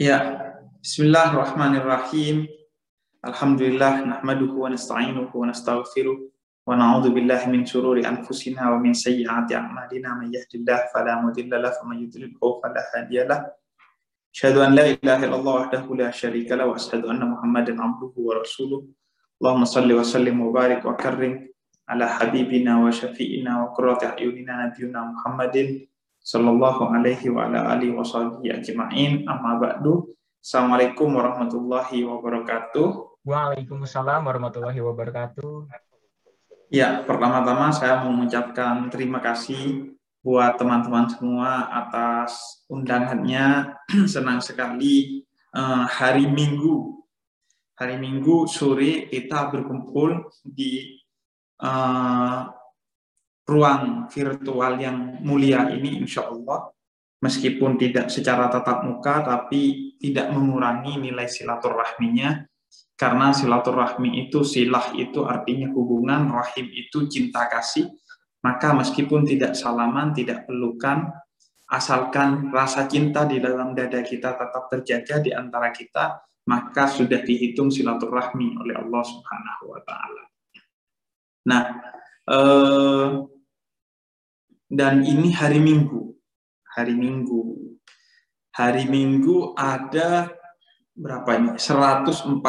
Ya, Bismillahirrahmanirrahim. Alhamdulillah nahmaduhu wa nasta'inuhu wa nastaghfiruh wa na'udzu billahi min shururi anfusina wa min sayyiati a'malina may yahdihillahu fala mudilla lahu wa may yudlilhu fala hadiya lahu. An la ilaha illallah wahdahu la syarika lahu wa asyhadu anna Muhammadan abduhu wa rasuluh. Allahumma salli wa sallim wa barik wa karrim ala habibina wa syafi'ina wa qurrati a'yunina nabiyina Muhammadin sallallahu alaihi wa ala alihi wa sahbihi ajma'in amma ba'du Assalamualaikum warahmatullahi wabarakatuh. Waalaikumsalam warahmatullahi wabarakatuh. Ya, pertama-tama saya mengucapkan terima kasih buat teman-teman semua atas undangannya. Senang sekali uh, hari Minggu. Hari Minggu sore kita berkumpul di uh, ruang virtual yang mulia ini insya Allah meskipun tidak secara tatap muka tapi tidak mengurangi nilai silaturahminya karena silaturahmi itu silah itu artinya hubungan rahim itu cinta kasih maka meskipun tidak salaman tidak pelukan asalkan rasa cinta di dalam dada kita tetap terjaga di antara kita maka sudah dihitung silaturahmi oleh Allah Subhanahu wa taala. Nah, eh, dan ini hari Minggu hari Minggu. Hari Minggu ada berapa ini? 141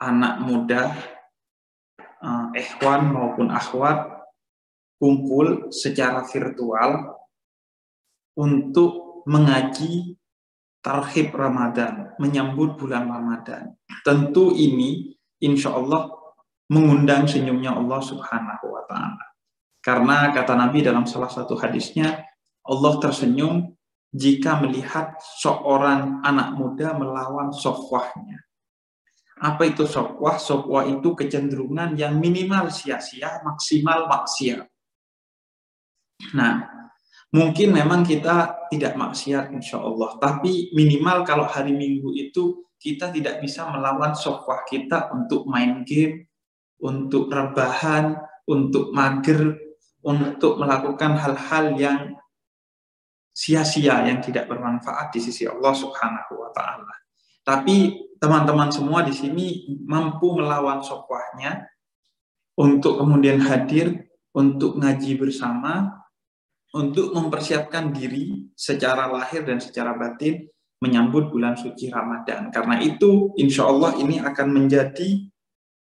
anak muda, ehwan maupun akhwat kumpul secara virtual untuk mengaji tarhib Ramadan, menyambut bulan Ramadan. Tentu ini insya Allah mengundang senyumnya Allah Subhanahu wa Ta'ala. Karena kata Nabi dalam salah satu hadisnya, Allah tersenyum jika melihat seorang anak muda melawan sofwahnya. Apa itu sofwah? Sofwah itu kecenderungan yang minimal sia-sia, maksimal maksiat. Nah, mungkin memang kita tidak maksiat insya Allah, tapi minimal kalau hari Minggu itu kita tidak bisa melawan sofwah kita untuk main game, untuk rebahan, untuk mager, untuk melakukan hal-hal yang sia-sia yang tidak bermanfaat di sisi Allah Subhanahu wa taala. Tapi teman-teman semua di sini mampu melawan sokwahnya untuk kemudian hadir untuk ngaji bersama untuk mempersiapkan diri secara lahir dan secara batin menyambut bulan suci Ramadan. Karena itu insya Allah ini akan menjadi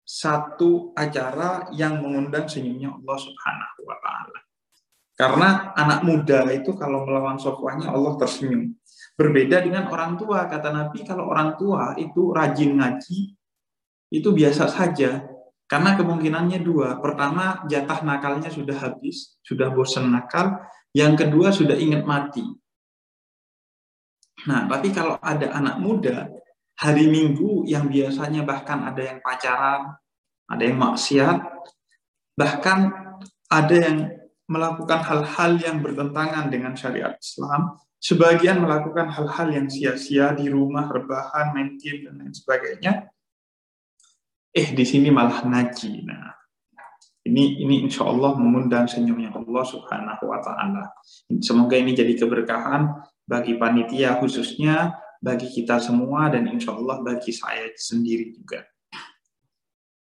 satu acara yang mengundang senyumnya Allah Subhanahu wa taala. Karena anak muda itu kalau melawan sofwanya Allah tersenyum. Berbeda dengan orang tua, kata Nabi kalau orang tua itu rajin ngaji, itu biasa saja. Karena kemungkinannya dua. Pertama, jatah nakalnya sudah habis, sudah bosan nakal. Yang kedua, sudah ingat mati. Nah, tapi kalau ada anak muda, hari Minggu yang biasanya bahkan ada yang pacaran, ada yang maksiat, bahkan ada yang melakukan hal-hal yang bertentangan dengan syariat Islam, sebagian melakukan hal-hal yang sia-sia di rumah, rebahan, main game, dan lain sebagainya. Eh, di sini malah ngaji. Nah, ini ini insya Allah mengundang senyumnya Allah Subhanahu wa Ta'ala. Semoga ini jadi keberkahan bagi panitia khususnya, bagi kita semua, dan insya Allah bagi saya sendiri juga.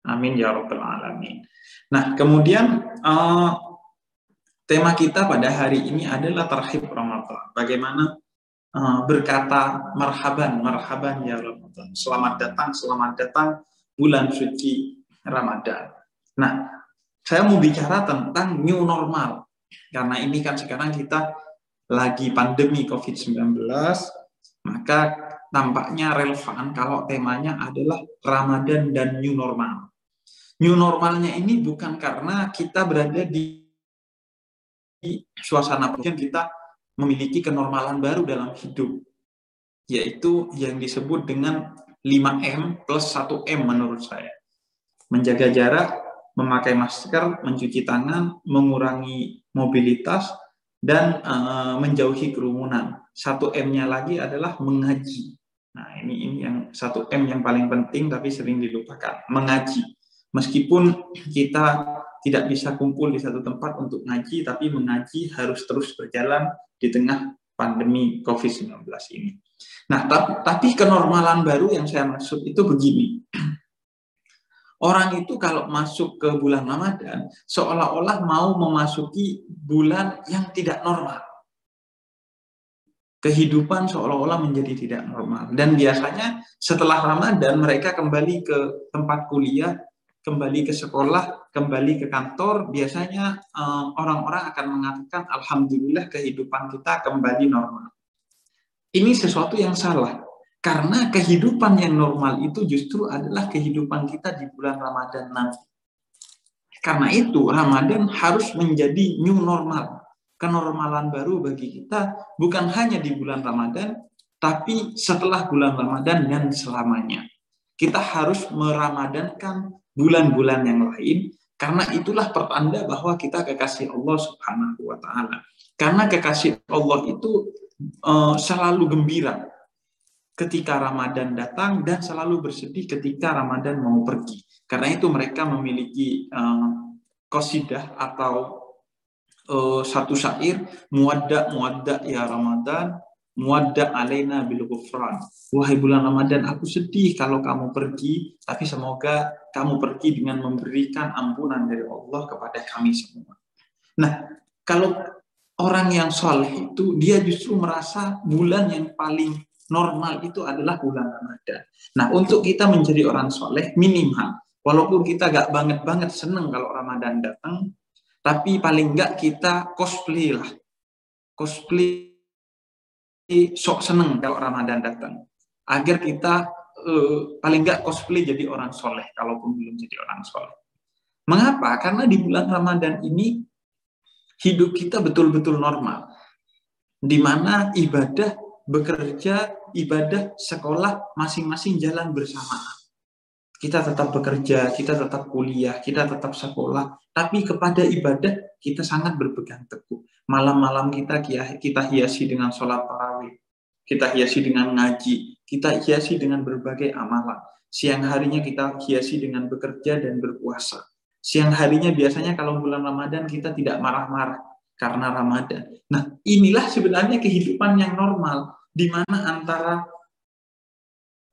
Amin ya Rabbal Alamin. Nah, kemudian uh, Tema kita pada hari ini adalah terhib Ramadan. Bagaimana uh, berkata marhaban, marhaban ya Ramadan. Selamat datang, selamat datang bulan suci Ramadan. Nah, saya mau bicara tentang new normal. Karena ini kan sekarang kita lagi pandemi COVID-19, maka tampaknya relevan kalau temanya adalah Ramadan dan new normal. New normalnya ini bukan karena kita berada di suasana yang kita memiliki kenormalan baru dalam hidup, yaitu yang disebut dengan 5M plus 1M menurut saya. Menjaga jarak, memakai masker, mencuci tangan, mengurangi mobilitas, dan uh, menjauhi kerumunan. Satu M-nya lagi adalah mengaji. Nah, ini ini yang satu M yang paling penting tapi sering dilupakan, mengaji. Meskipun kita tidak bisa kumpul di satu tempat untuk ngaji, tapi mengaji harus terus berjalan di tengah pandemi COVID-19 ini. Nah, tapi kenormalan baru yang saya maksud itu begini. Orang itu kalau masuk ke bulan Ramadan seolah-olah mau memasuki bulan yang tidak normal. Kehidupan seolah-olah menjadi tidak normal. Dan biasanya setelah Ramadan mereka kembali ke tempat kuliah, kembali ke sekolah, kembali ke kantor, biasanya eh, orang-orang akan mengatakan alhamdulillah kehidupan kita kembali normal. Ini sesuatu yang salah. Karena kehidupan yang normal itu justru adalah kehidupan kita di bulan Ramadan nanti. Karena itu Ramadan harus menjadi new normal. Kenormalan baru bagi kita bukan hanya di bulan Ramadan, tapi setelah bulan Ramadan dan selamanya. Kita harus meramadankan bulan-bulan yang lain karena itulah pertanda bahwa kita kekasih Allah Subhanahu wa taala. Karena kekasih Allah itu uh, selalu gembira ketika Ramadan datang dan selalu bersedih ketika Ramadan mau pergi. Karena itu mereka memiliki uh, kosidah atau uh, satu syair muadda muadda ya Ramadan muadda alaina bil. Wahai bulan Ramadan, aku sedih kalau kamu pergi, tapi semoga kamu pergi dengan memberikan ampunan dari Allah kepada kami semua. Nah, kalau orang yang soleh itu dia justru merasa bulan yang paling normal itu adalah bulan Ramadan. Nah, untuk kita menjadi orang soleh, minimal, walaupun kita gak banget-banget seneng kalau Ramadan datang, tapi paling gak kita cosplay lah. Cosplay sok seneng kalau Ramadan datang. Agar kita uh, paling gak cosplay jadi orang soleh, kalaupun belum jadi orang soleh. Mengapa? Karena di bulan Ramadan ini hidup kita betul-betul normal. Di mana ibadah bekerja, ibadah, sekolah, masing-masing jalan bersama. Kita tetap bekerja, kita tetap kuliah, kita tetap sekolah, tapi kepada ibadah kita sangat berpegang teguh. Malam-malam kita kita hiasi dengan sholat tarawih, kita hiasi dengan ngaji, kita hiasi dengan berbagai amalan. Siang harinya kita hiasi dengan bekerja dan berpuasa. Siang harinya biasanya kalau bulan Ramadan kita tidak marah-marah, karena Ramadan. Nah, inilah sebenarnya kehidupan yang normal di mana antara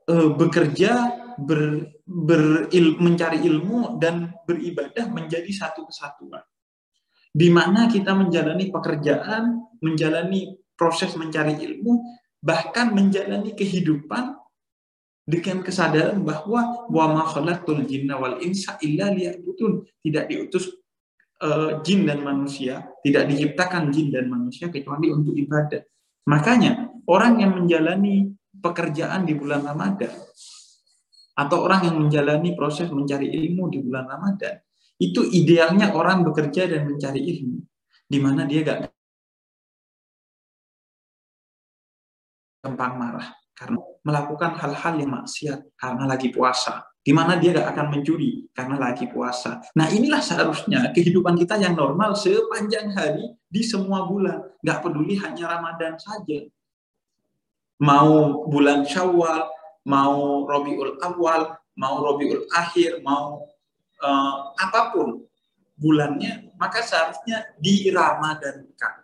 uh, bekerja, ber, beril, mencari ilmu dan beribadah menjadi satu kesatuan. Di mana kita menjalani pekerjaan, menjalani proses mencari ilmu, bahkan menjalani kehidupan dengan kesadaran bahwa wa ma khalaqtul jinna wal insa illa liya'budun tidak diutus uh, jin dan manusia, tidak diciptakan jin dan manusia kecuali untuk ibadah. Makanya orang yang menjalani pekerjaan di bulan Ramadan atau orang yang menjalani proses mencari ilmu di bulan Ramadan itu idealnya orang bekerja dan mencari ilmu di mana dia gak gampang marah karena melakukan hal-hal yang maksiat karena lagi puasa di mana dia gak akan mencuri karena lagi puasa. Nah inilah seharusnya kehidupan kita yang normal sepanjang hari di semua bulan. Gak peduli hanya Ramadan saja. Mau bulan Syawal, mau Robiul Awal, mau Robiul Akhir, mau uh, apa pun bulannya, maka seharusnya di Ramadankan.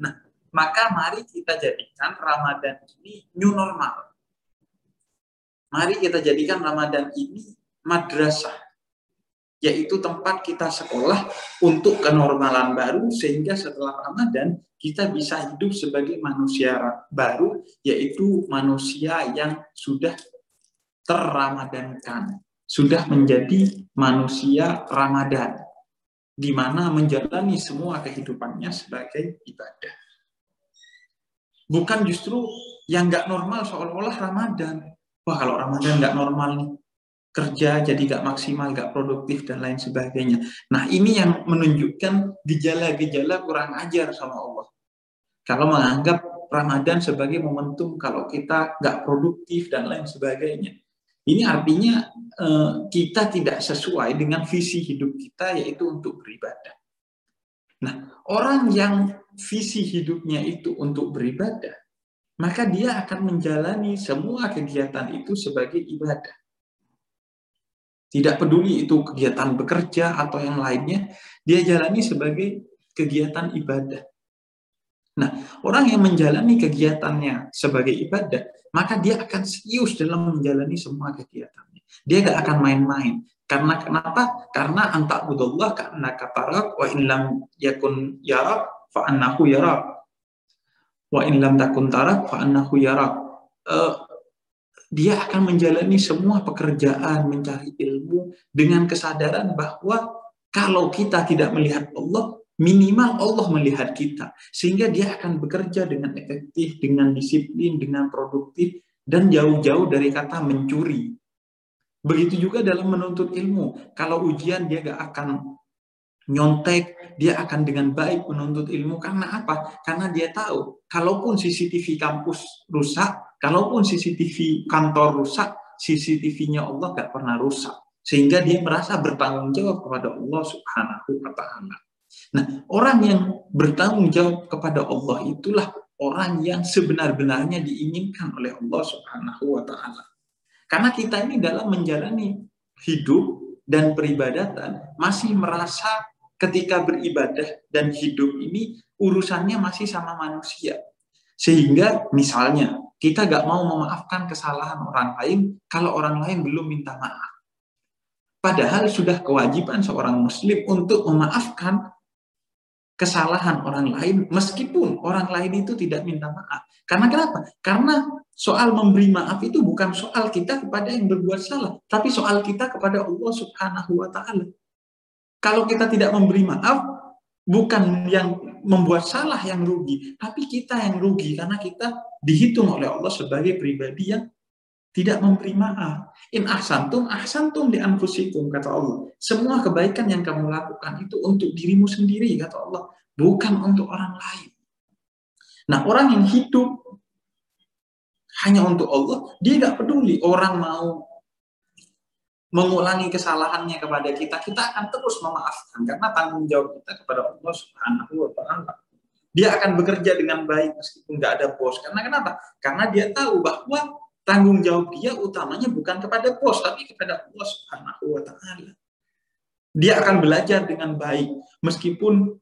Nah, maka mari kita jadikan Ramadan ini new normal Mari kita jadikan Ramadan ini madrasah, yaitu tempat kita sekolah untuk kenormalan baru sehingga setelah Ramadan kita bisa hidup sebagai manusia baru, yaitu manusia yang sudah terramadankan, sudah menjadi manusia Ramadan, di mana menjalani semua kehidupannya sebagai ibadah. Bukan justru yang nggak normal seolah-olah Ramadan, wah kalau Ramadan nggak normal nih, kerja jadi nggak maksimal, nggak produktif dan lain sebagainya. Nah ini yang menunjukkan gejala-gejala kurang ajar sama Allah. Kalau menganggap Ramadan sebagai momentum kalau kita nggak produktif dan lain sebagainya. Ini artinya eh, kita tidak sesuai dengan visi hidup kita yaitu untuk beribadah. Nah, orang yang visi hidupnya itu untuk beribadah, maka dia akan menjalani semua kegiatan itu sebagai ibadah. Tidak peduli itu kegiatan bekerja atau yang lainnya, dia jalani sebagai kegiatan ibadah. Nah, orang yang menjalani kegiatannya sebagai ibadah, maka dia akan serius dalam menjalani semua kegiatannya. Dia gak akan main-main. Karena kenapa? Karena antak budullah karena katarak wa in lam yakun yarak fa annahu yarak. Wa in lam takun tarak fa annahu yarak. Uh, dia akan menjalani semua pekerjaan mencari ilmu dengan kesadaran bahwa kalau kita tidak melihat Allah, minimal Allah melihat kita. Sehingga dia akan bekerja dengan efektif dengan disiplin dengan produktif dan jauh-jauh dari kata mencuri. Begitu juga dalam menuntut ilmu. Kalau ujian dia gak akan nyontek dia akan dengan baik menuntut ilmu. Karena apa? Karena dia tahu kalaupun CCTV kampus rusak kalaupun CCTV kantor rusak CCTV-nya Allah gak pernah rusak. Sehingga dia merasa bertanggung jawab kepada Allah Subhanahu wa taala. Nah, orang yang bertanggung jawab kepada Allah itulah orang yang sebenar-benarnya diinginkan oleh Allah Subhanahu wa taala. Karena kita ini dalam menjalani hidup dan peribadatan masih merasa ketika beribadah dan hidup ini urusannya masih sama manusia. Sehingga misalnya kita gak mau memaafkan kesalahan orang lain kalau orang lain belum minta maaf. Padahal sudah kewajiban seorang muslim untuk memaafkan kesalahan orang lain meskipun orang lain itu tidak minta maaf. Karena kenapa? Karena soal memberi maaf itu bukan soal kita kepada yang berbuat salah, tapi soal kita kepada Allah Subhanahu wa taala. Kalau kita tidak memberi maaf, bukan yang membuat salah yang rugi, tapi kita yang rugi karena kita dihitung oleh Allah sebagai pribadi yang tidak memberi maaf. In ahsantum, ahsantum di anfusikum, kata Allah. Semua kebaikan yang kamu lakukan itu untuk dirimu sendiri, kata Allah. Bukan untuk orang lain. Nah, orang yang hidup hanya untuk Allah, dia nggak peduli orang mau mengulangi kesalahannya kepada kita, kita akan terus memaafkan karena tanggung jawab kita kepada Allah Subhanahu wa taala. Dia akan bekerja dengan baik meskipun nggak ada bos. Karena kenapa? Karena dia tahu bahwa tanggung jawab dia utamanya bukan kepada bos tapi kepada Allah Subhanahu wa taala. Dia akan belajar dengan baik meskipun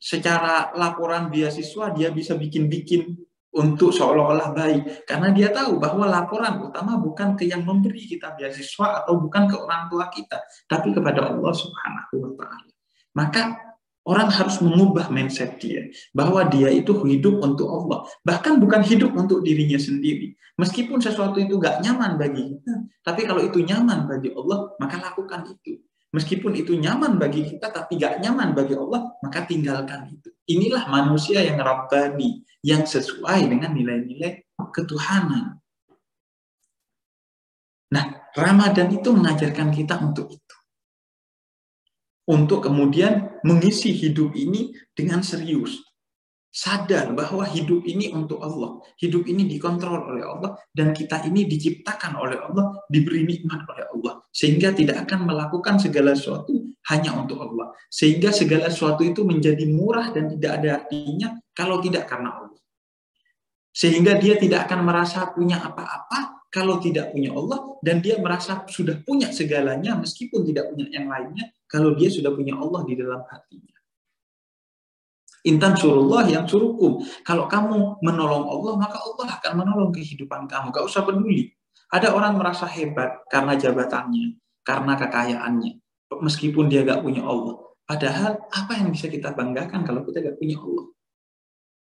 secara laporan beasiswa dia bisa bikin-bikin untuk seolah-olah baik karena dia tahu bahwa laporan utama bukan ke yang memberi kita beasiswa atau bukan ke orang tua kita tapi kepada Allah Subhanahu wa taala. Maka Orang harus mengubah mindset dia bahwa dia itu hidup untuk Allah, bahkan bukan hidup untuk dirinya sendiri. Meskipun sesuatu itu gak nyaman bagi kita, tapi kalau itu nyaman bagi Allah, maka lakukan itu. Meskipun itu nyaman bagi kita, tapi gak nyaman bagi Allah, maka tinggalkan itu. Inilah manusia yang rabbani, yang sesuai dengan nilai-nilai ketuhanan. Nah, Ramadan itu mengajarkan kita untuk itu untuk kemudian mengisi hidup ini dengan serius. Sadar bahwa hidup ini untuk Allah. Hidup ini dikontrol oleh Allah. Dan kita ini diciptakan oleh Allah, diberi nikmat oleh Allah. Sehingga tidak akan melakukan segala sesuatu hanya untuk Allah. Sehingga segala sesuatu itu menjadi murah dan tidak ada artinya kalau tidak karena Allah. Sehingga dia tidak akan merasa punya apa-apa kalau tidak punya Allah dan dia merasa sudah punya segalanya meskipun tidak punya yang lainnya kalau dia sudah punya Allah di dalam hatinya. Intan surullah yang suruhkum. Kalau kamu menolong Allah, maka Allah akan menolong kehidupan kamu. Gak usah peduli. Ada orang merasa hebat karena jabatannya, karena kekayaannya. Meskipun dia gak punya Allah. Padahal apa yang bisa kita banggakan kalau kita gak punya Allah?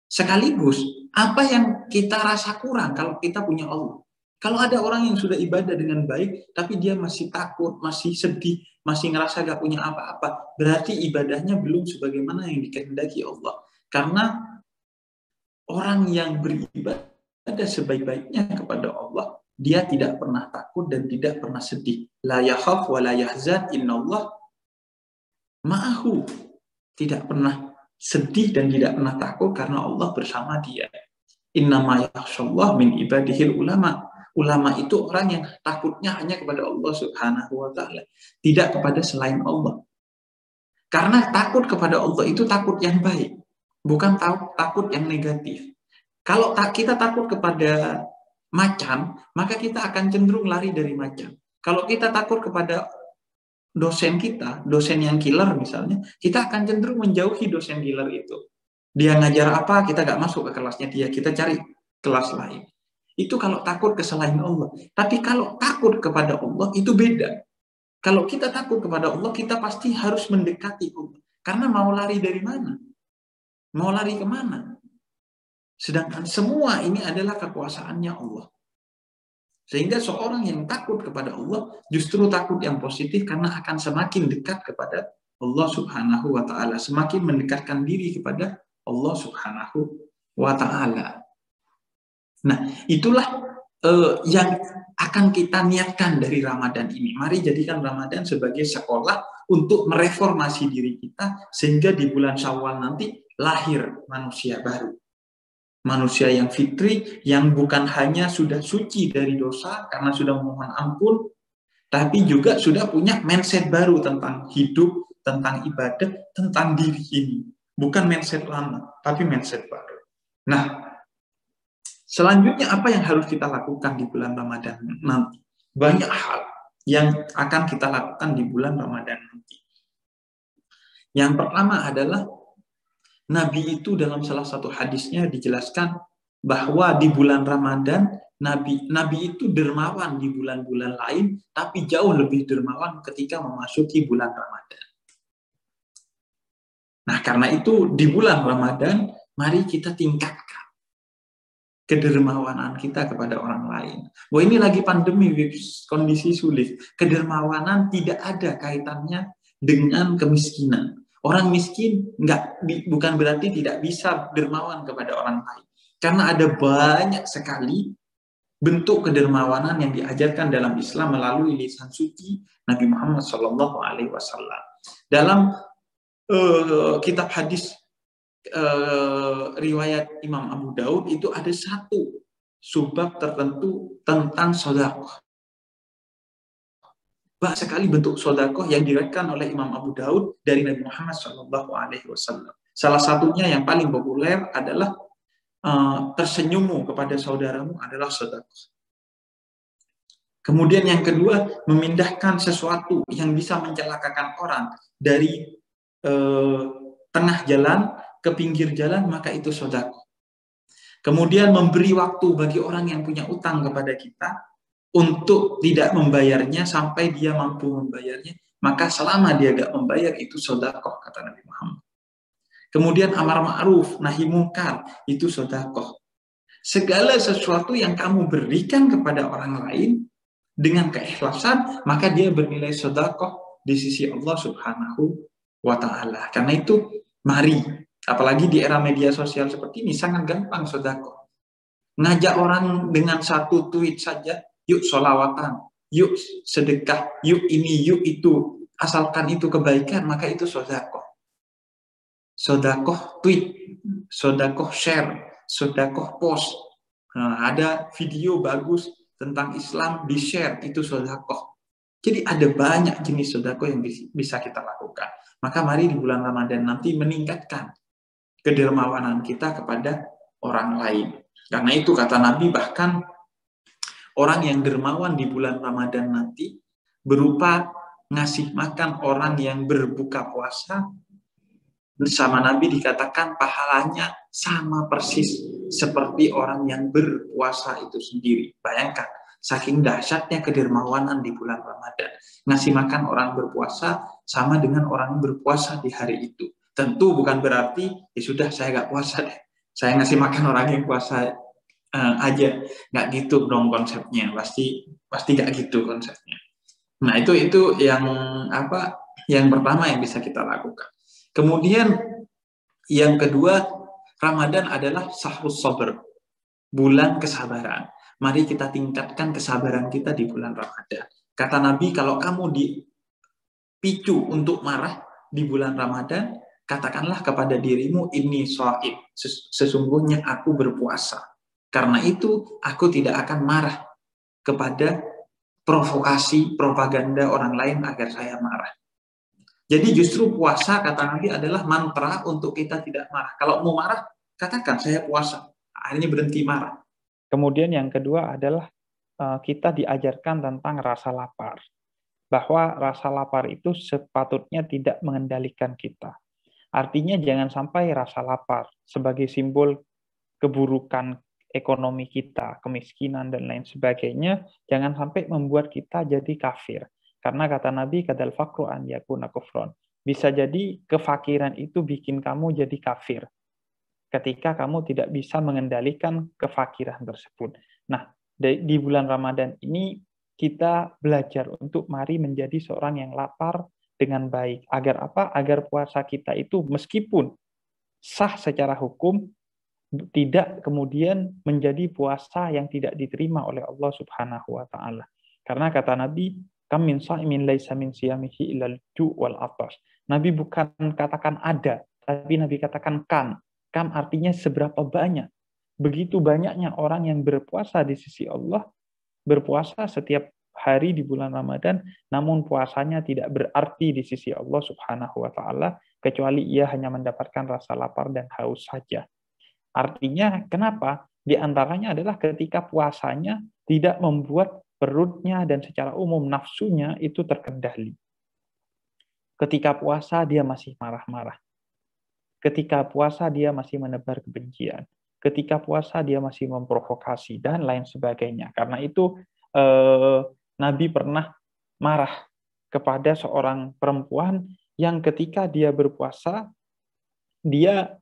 Sekaligus, apa yang kita rasa kurang kalau kita punya Allah? Kalau ada orang yang sudah ibadah dengan baik, tapi dia masih takut, masih sedih, masih ngerasa gak punya apa-apa, berarti ibadahnya belum sebagaimana yang dikehendaki Allah. Karena orang yang beribadah sebaik-baiknya kepada Allah, dia tidak pernah takut dan tidak pernah sedih. La yakhaf wa la yahzan Allah ma'ahu. Tidak pernah sedih dan tidak pernah takut karena Allah bersama dia. Innama yakhshallah min ibadihil ulama ulama itu orang yang takutnya hanya kepada Allah Subhanahu wa taala, tidak kepada selain Allah. Karena takut kepada Allah itu takut yang baik, bukan takut yang negatif. Kalau kita takut kepada macan, maka kita akan cenderung lari dari macan. Kalau kita takut kepada dosen kita, dosen yang killer misalnya, kita akan cenderung menjauhi dosen killer itu. Dia ngajar apa, kita nggak masuk ke kelasnya dia, kita cari kelas lain. Itu kalau takut ke selain Allah. Tapi kalau takut kepada Allah, itu beda. Kalau kita takut kepada Allah, kita pasti harus mendekati Allah. Karena mau lari dari mana? Mau lari ke mana? Sedangkan semua ini adalah kekuasaannya Allah. Sehingga seorang yang takut kepada Allah justru takut yang positif karena akan semakin dekat kepada Allah Subhanahu wa taala, semakin mendekatkan diri kepada Allah Subhanahu wa taala. Nah, itulah uh, yang akan kita niatkan dari Ramadan ini. Mari jadikan Ramadan sebagai sekolah untuk mereformasi diri kita sehingga di bulan Syawal nanti lahir manusia baru manusia yang fitri yang bukan hanya sudah suci dari dosa karena sudah memohon ampun tapi juga sudah punya mindset baru tentang hidup, tentang ibadah, tentang diri ini. Bukan mindset lama, tapi mindset baru. Nah, selanjutnya apa yang harus kita lakukan di bulan Ramadan nanti? Banyak hal yang akan kita lakukan di bulan Ramadan nanti. Yang pertama adalah Nabi itu dalam salah satu hadisnya dijelaskan bahwa di bulan Ramadan Nabi Nabi itu dermawan di bulan-bulan lain tapi jauh lebih dermawan ketika memasuki bulan Ramadan. Nah, karena itu di bulan Ramadan mari kita tingkatkan kedermawanan kita kepada orang lain. Wah ini lagi pandemi, kondisi sulit. Kedermawanan tidak ada kaitannya dengan kemiskinan. Orang miskin nggak bukan berarti tidak bisa dermawan kepada orang lain. Karena ada banyak sekali bentuk kedermawanan yang diajarkan dalam Islam melalui lisan suci Nabi Muhammad Wasallam. Dalam uh, kitab hadis uh, riwayat Imam Abu Daud itu ada satu subbab tertentu tentang sodako banyak sekali bentuk sodakoh yang diriwayatkan oleh Imam Abu Daud dari Nabi Muhammad Shallallahu Alaihi Wasallam. Salah satunya yang paling populer adalah uh, tersenyummu kepada saudaramu adalah sodakoh. Kemudian yang kedua, memindahkan sesuatu yang bisa mencelakakan orang dari uh, tengah jalan ke pinggir jalan, maka itu sodakoh. Kemudian memberi waktu bagi orang yang punya utang kepada kita, untuk tidak membayarnya sampai dia mampu membayarnya, maka selama dia gak membayar itu sodakoh, kata Nabi Muhammad. Kemudian amar ma'ruf, nahi mungkar, itu sodakoh. Segala sesuatu yang kamu berikan kepada orang lain dengan keikhlasan, maka dia bernilai sodakoh di sisi Allah subhanahu wa ta'ala. Karena itu, mari, apalagi di era media sosial seperti ini, sangat gampang sodakoh. Ngajak orang dengan satu tweet saja, yuk solawatan, yuk sedekah, yuk ini, yuk itu. Asalkan itu kebaikan, maka itu sodakoh. Sodakoh tweet, sodakoh share, sodakoh post. Nah, ada video bagus tentang Islam di share, itu sodakoh. Jadi ada banyak jenis sodakoh yang bisa kita lakukan. Maka mari di bulan Ramadan nanti meningkatkan kedermawanan kita kepada orang lain. Karena itu kata Nabi bahkan orang yang dermawan di bulan Ramadan nanti berupa ngasih makan orang yang berbuka puasa bersama Nabi dikatakan pahalanya sama persis seperti orang yang berpuasa itu sendiri. Bayangkan, saking dahsyatnya kedermawanan di bulan Ramadan. Ngasih makan orang berpuasa sama dengan orang berpuasa di hari itu. Tentu bukan berarti, ya sudah saya gak puasa deh. Saya ngasih makan orang yang puasa uh, aja. Nggak gitu dong konsepnya. Pasti pasti nggak gitu konsepnya. Nah itu itu yang apa yang pertama yang bisa kita lakukan. Kemudian yang kedua Ramadan adalah sahrus sabar bulan kesabaran. Mari kita tingkatkan kesabaran kita di bulan Ramadan. Kata Nabi kalau kamu dipicu untuk marah di bulan Ramadan katakanlah kepada dirimu ini soib sesungguhnya aku berpuasa karena itu, aku tidak akan marah kepada provokasi propaganda orang lain agar saya marah. Jadi justru puasa kata Nabi adalah mantra untuk kita tidak marah. Kalau mau marah, katakan saya puasa. Akhirnya berhenti marah. Kemudian yang kedua adalah eh, kita diajarkan tentang rasa lapar. Bahwa rasa lapar itu sepatutnya tidak mengendalikan kita. Artinya jangan sampai rasa lapar sebagai simbol keburukan ekonomi kita, kemiskinan dan lain sebagainya, jangan sampai membuat kita jadi kafir. Karena kata Nabi, kadal fakru an yakuna kufron. Bisa jadi kefakiran itu bikin kamu jadi kafir. Ketika kamu tidak bisa mengendalikan kefakiran tersebut. Nah, di bulan Ramadan ini kita belajar untuk mari menjadi seorang yang lapar dengan baik. Agar apa? Agar puasa kita itu meskipun sah secara hukum, tidak kemudian menjadi puasa yang tidak diterima oleh Allah Subhanahu wa taala. Karena kata Nabi, kam min sha'imin laisa min siyamihi ilal ju wal atas. Nabi bukan katakan ada, tapi Nabi katakan kam. Kam artinya seberapa banyak. Begitu banyaknya orang yang berpuasa di sisi Allah, berpuasa setiap hari di bulan Ramadan, namun puasanya tidak berarti di sisi Allah Subhanahu wa taala kecuali ia hanya mendapatkan rasa lapar dan haus saja. Artinya kenapa? Di antaranya adalah ketika puasanya tidak membuat perutnya dan secara umum nafsunya itu terkendali. Ketika puasa dia masih marah-marah. Ketika puasa dia masih menebar kebencian. Ketika puasa dia masih memprovokasi dan lain sebagainya. Karena itu eh, Nabi pernah marah kepada seorang perempuan yang ketika dia berpuasa, dia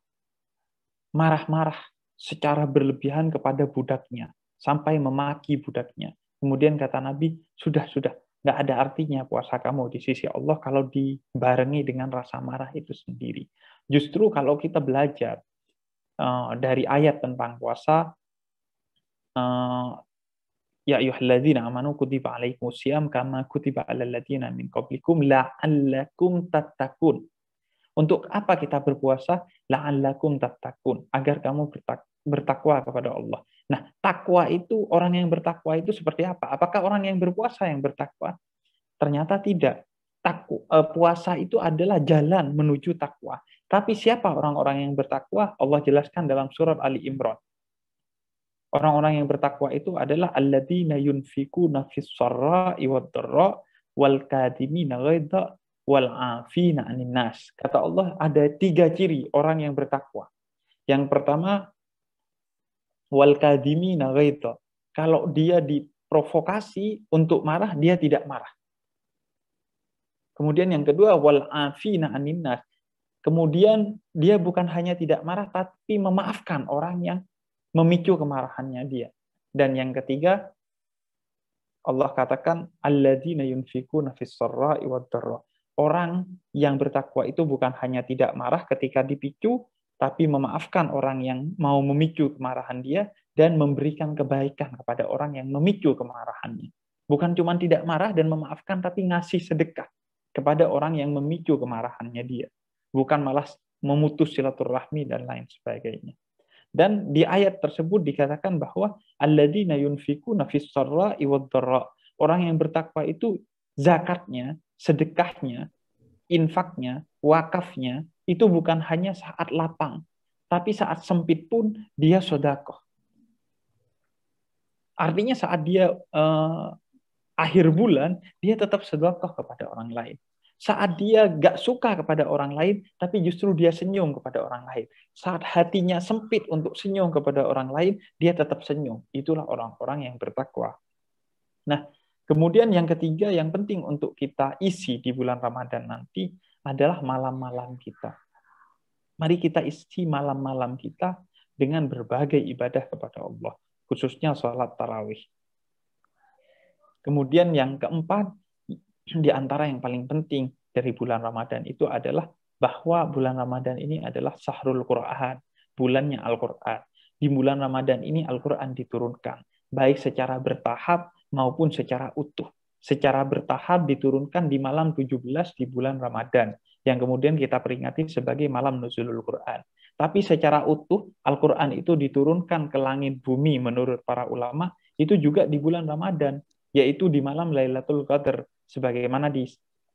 marah-marah secara berlebihan kepada budaknya, sampai memaki budaknya. Kemudian kata Nabi, sudah, sudah, nggak ada artinya puasa kamu di sisi Allah kalau dibarengi dengan rasa marah itu sendiri. Justru kalau kita belajar uh, dari ayat tentang puasa, uh, Ya ayyuhalladzina amanu kutiba alaikumusiyam kama kutiba alal ladzina min qablikum la'allakum tattaqun. Untuk apa kita berpuasa? La'allakum tattaqun, agar kamu bertakwa kepada Allah. Nah, takwa itu orang yang bertakwa itu seperti apa? Apakah orang yang berpuasa yang bertakwa? Ternyata tidak. Takwa, eh, puasa itu adalah jalan menuju takwa. Tapi siapa orang-orang yang bertakwa? Allah jelaskan dalam surat Ali Imran. Orang-orang yang bertakwa itu adalah alladzina yunfikuna fis sarra'i wad dharra wal kadimina ghaidha wal afina 'anil nas. Kata Allah ada tiga ciri orang yang bertakwa. Yang pertama wal kadimina ghaidha. Kalau dia diprovokasi untuk marah, dia tidak marah. Kemudian yang kedua wal afina 'anil nas. Kemudian dia bukan hanya tidak marah tapi memaafkan orang yang memicu kemarahannya dia. Dan yang ketiga, Allah katakan Orang yang bertakwa itu bukan hanya tidak marah ketika dipicu, tapi memaafkan orang yang mau memicu kemarahan dia dan memberikan kebaikan kepada orang yang memicu kemarahannya. Bukan cuma tidak marah dan memaafkan, tapi ngasih sedekah kepada orang yang memicu kemarahannya dia. Bukan malah memutus silaturahmi dan lain sebagainya. Dan di ayat tersebut dikatakan bahwa alladzina yunfikuna fis sarra'i wad Orang yang bertakwa itu zakatnya, sedekahnya, infaknya, wakafnya itu bukan hanya saat lapang, tapi saat sempit pun dia sodakoh. Artinya saat dia uh, akhir bulan, dia tetap sedekah kepada orang lain saat dia gak suka kepada orang lain, tapi justru dia senyum kepada orang lain. Saat hatinya sempit untuk senyum kepada orang lain, dia tetap senyum. Itulah orang-orang yang bertakwa. Nah, kemudian yang ketiga yang penting untuk kita isi di bulan Ramadan nanti adalah malam-malam kita. Mari kita isi malam-malam kita dengan berbagai ibadah kepada Allah, khususnya sholat tarawih. Kemudian yang keempat, di antara yang paling penting dari bulan Ramadan itu adalah bahwa bulan Ramadan ini adalah Sahrul Quran, bulannya Al-Quran. Di bulan Ramadan ini Al-Quran diturunkan, baik secara bertahap maupun secara utuh. Secara bertahap diturunkan di malam 17 di bulan Ramadan, yang kemudian kita peringati sebagai malam Nuzulul Quran. Tapi secara utuh, Al-Quran itu diturunkan ke langit bumi menurut para ulama, itu juga di bulan Ramadan, yaitu di malam Lailatul Qadar sebagaimana di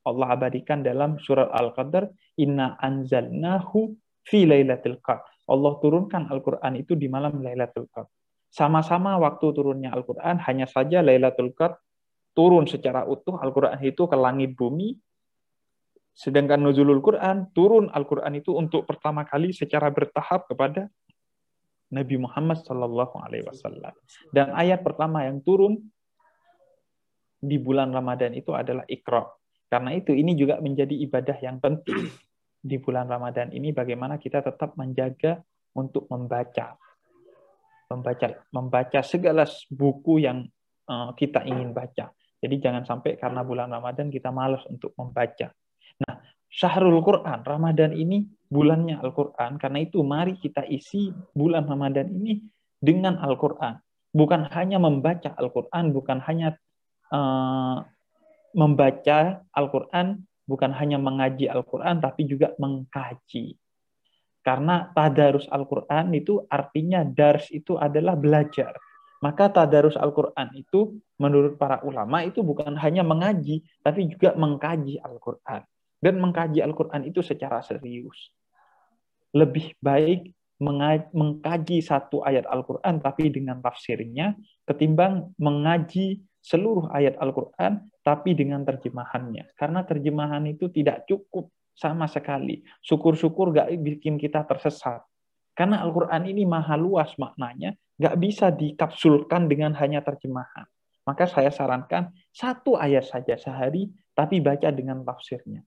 Allah abadikan dalam surat Al-Qadar inna anzalnahu fi lailatul qadar. Allah turunkan Al-Qur'an itu di malam Lailatul Qadar. Sama-sama waktu turunnya Al-Qur'an hanya saja Lailatul Qadar turun secara utuh Al-Qur'an itu ke langit bumi Sedangkan nuzulul Quran, turun Al-Quran itu untuk pertama kali secara bertahap kepada Nabi Muhammad Sallallahu Alaihi Wasallam. Dan ayat pertama yang turun di bulan Ramadan itu adalah Iqra. Karena itu ini juga menjadi ibadah yang penting di bulan Ramadan ini bagaimana kita tetap menjaga untuk membaca membaca membaca segala buku yang uh, kita ingin baca. Jadi jangan sampai karena bulan Ramadan kita malas untuk membaca. Nah, Syahrul Quran, Ramadan ini bulannya Al-Quran. Karena itu mari kita isi bulan Ramadan ini dengan Al-Quran. Bukan hanya membaca Al-Quran, bukan hanya uh, membaca Al-Quran, bukan hanya mengaji Al-Quran, tapi juga mengkaji. Karena tadarus Al-Quran itu artinya dars itu adalah belajar. Maka tadarus Al-Quran itu menurut para ulama itu bukan hanya mengaji, tapi juga mengkaji Al-Quran dan mengkaji Al-Quran itu secara serius. Lebih baik mengkaji satu ayat Al-Quran tapi dengan tafsirnya ketimbang mengaji seluruh ayat Al-Quran tapi dengan terjemahannya. Karena terjemahan itu tidak cukup sama sekali. Syukur-syukur gak bikin kita tersesat. Karena Al-Quran ini maha luas maknanya, gak bisa dikapsulkan dengan hanya terjemahan. Maka saya sarankan satu ayat saja sehari, tapi baca dengan tafsirnya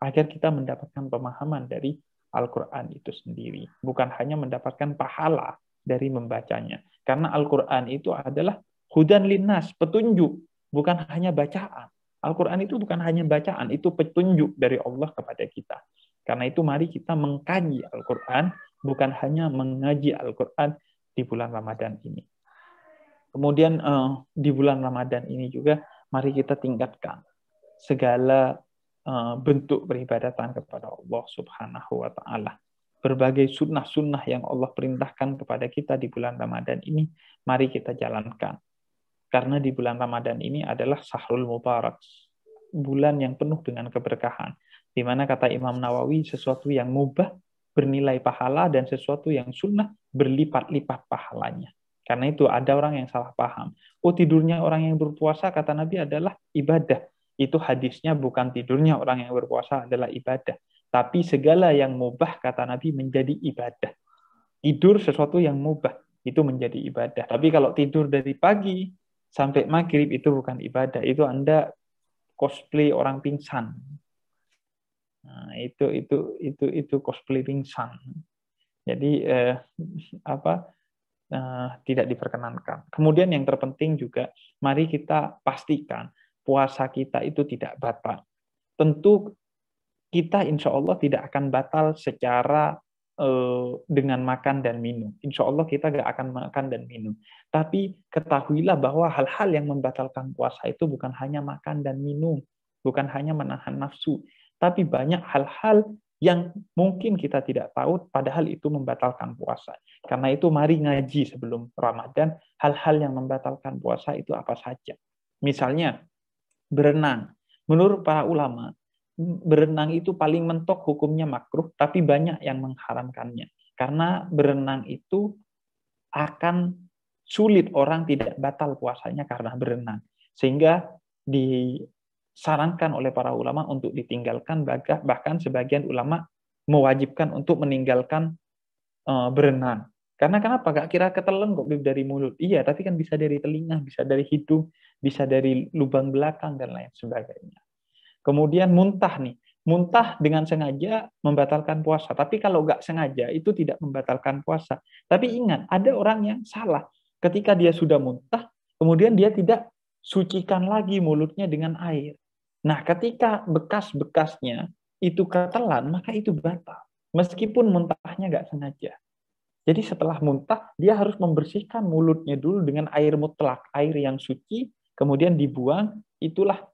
agar kita mendapatkan pemahaman dari Al-Quran itu sendiri. Bukan hanya mendapatkan pahala dari membacanya. Karena Al-Quran itu adalah hudan linnas, petunjuk. Bukan hanya bacaan. Al-Quran itu bukan hanya bacaan, itu petunjuk dari Allah kepada kita. Karena itu mari kita mengkaji Al-Quran, bukan hanya mengaji Al-Quran di bulan Ramadan ini. Kemudian eh, di bulan Ramadan ini juga mari kita tingkatkan segala bentuk peribadatan kepada Allah Subhanahu wa taala. Berbagai sunnah-sunnah yang Allah perintahkan kepada kita di bulan Ramadan ini, mari kita jalankan. Karena di bulan Ramadan ini adalah Sahrul Mubarak, bulan yang penuh dengan keberkahan. Di mana kata Imam Nawawi, sesuatu yang mubah bernilai pahala dan sesuatu yang sunnah berlipat-lipat pahalanya. Karena itu ada orang yang salah paham. Oh tidurnya orang yang berpuasa kata Nabi adalah ibadah itu hadisnya bukan tidurnya orang yang berpuasa adalah ibadah. Tapi segala yang mubah, kata Nabi, menjadi ibadah. Tidur sesuatu yang mubah, itu menjadi ibadah. Tapi kalau tidur dari pagi sampai maghrib, itu bukan ibadah. Itu Anda cosplay orang pingsan. Nah, itu itu itu itu cosplay pingsan. Jadi eh, apa eh, tidak diperkenankan. Kemudian yang terpenting juga, mari kita pastikan puasa kita itu tidak batal. Tentu kita insya Allah tidak akan batal secara eh, dengan makan dan minum. Insya Allah kita gak akan makan dan minum. Tapi ketahuilah bahwa hal-hal yang membatalkan puasa itu bukan hanya makan dan minum, bukan hanya menahan nafsu, tapi banyak hal-hal yang mungkin kita tidak tahu, padahal itu membatalkan puasa. Karena itu mari ngaji sebelum Ramadan, hal-hal yang membatalkan puasa itu apa saja. Misalnya, berenang. Menurut para ulama, berenang itu paling mentok hukumnya makruh, tapi banyak yang mengharamkannya. Karena berenang itu akan sulit orang tidak batal puasanya karena berenang. Sehingga disarankan oleh para ulama untuk ditinggalkan, bahkan sebagian ulama mewajibkan untuk meninggalkan eh, berenang. Karena kenapa? Gak kira ketelan kok dari mulut. Iya, tapi kan bisa dari telinga, bisa dari hidung, bisa dari lubang belakang dan lain sebagainya. Kemudian muntah nih, muntah dengan sengaja membatalkan puasa. Tapi kalau nggak sengaja itu tidak membatalkan puasa. Tapi ingat, ada orang yang salah. Ketika dia sudah muntah, kemudian dia tidak sucikan lagi mulutnya dengan air. Nah, ketika bekas-bekasnya itu ketelan, maka itu batal. Meskipun muntahnya nggak sengaja. Jadi setelah muntah, dia harus membersihkan mulutnya dulu dengan air mutlak, air yang suci, kemudian dibuang, itulah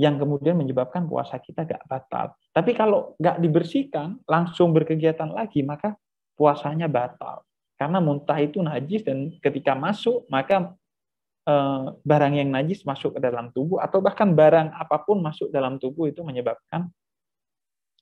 yang kemudian menyebabkan puasa kita gak batal. Tapi kalau gak dibersihkan, langsung berkegiatan lagi, maka puasanya batal. Karena muntah itu najis dan ketika masuk, maka eh, barang yang najis masuk ke dalam tubuh atau bahkan barang apa pun masuk dalam tubuh itu menyebabkan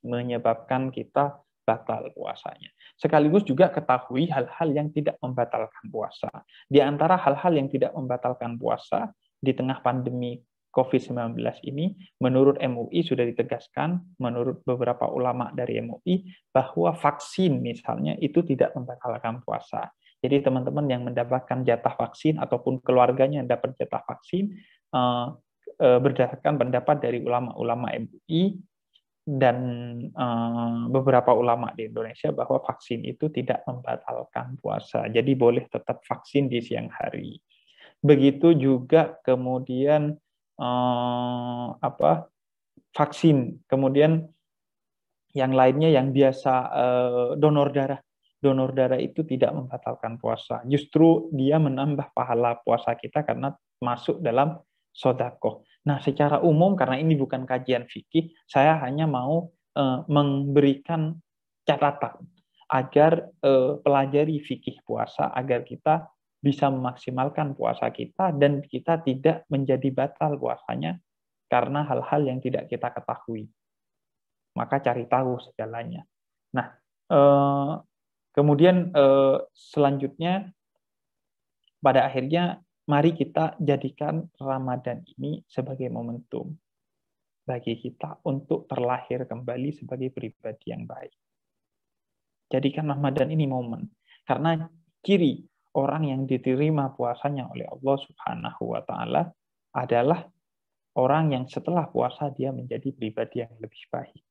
menyebabkan kita batal puasanya. Sekaligus juga ketahui hal-hal yang tidak membatalkan puasa. Di antara hal-hal yang tidak membatalkan puasa di tengah pandemi COVID-19 ini, menurut MUI sudah ditegaskan, menurut beberapa ulama dari MUI, bahwa vaksin misalnya itu tidak membatalkan puasa. Jadi teman-teman yang mendapatkan jatah vaksin ataupun keluarganya yang dapat jatah vaksin, eh, eh, berdasarkan pendapat dari ulama-ulama MUI dan eh, beberapa ulama di Indonesia bahwa vaksin itu tidak membatalkan puasa. Jadi boleh tetap vaksin di siang hari. Begitu juga kemudian eh, apa vaksin, kemudian yang lainnya yang biasa eh, donor darah. Donor darah itu tidak membatalkan puasa. Justru dia menambah pahala puasa kita karena masuk dalam sodako. Nah, secara umum karena ini bukan kajian fikih, saya hanya mau eh, memberikan catatan agar eh, pelajari fikih puasa agar kita bisa memaksimalkan puasa kita dan kita tidak menjadi batal puasanya karena hal-hal yang tidak kita ketahui. Maka cari tahu segalanya. Nah, eh, kemudian eh, selanjutnya pada akhirnya mari kita jadikan Ramadan ini sebagai momentum bagi kita untuk terlahir kembali sebagai pribadi yang baik. Jadikan Ramadan ini momen. Karena ciri orang yang diterima puasanya oleh Allah Subhanahu wa taala adalah orang yang setelah puasa dia menjadi pribadi yang lebih baik.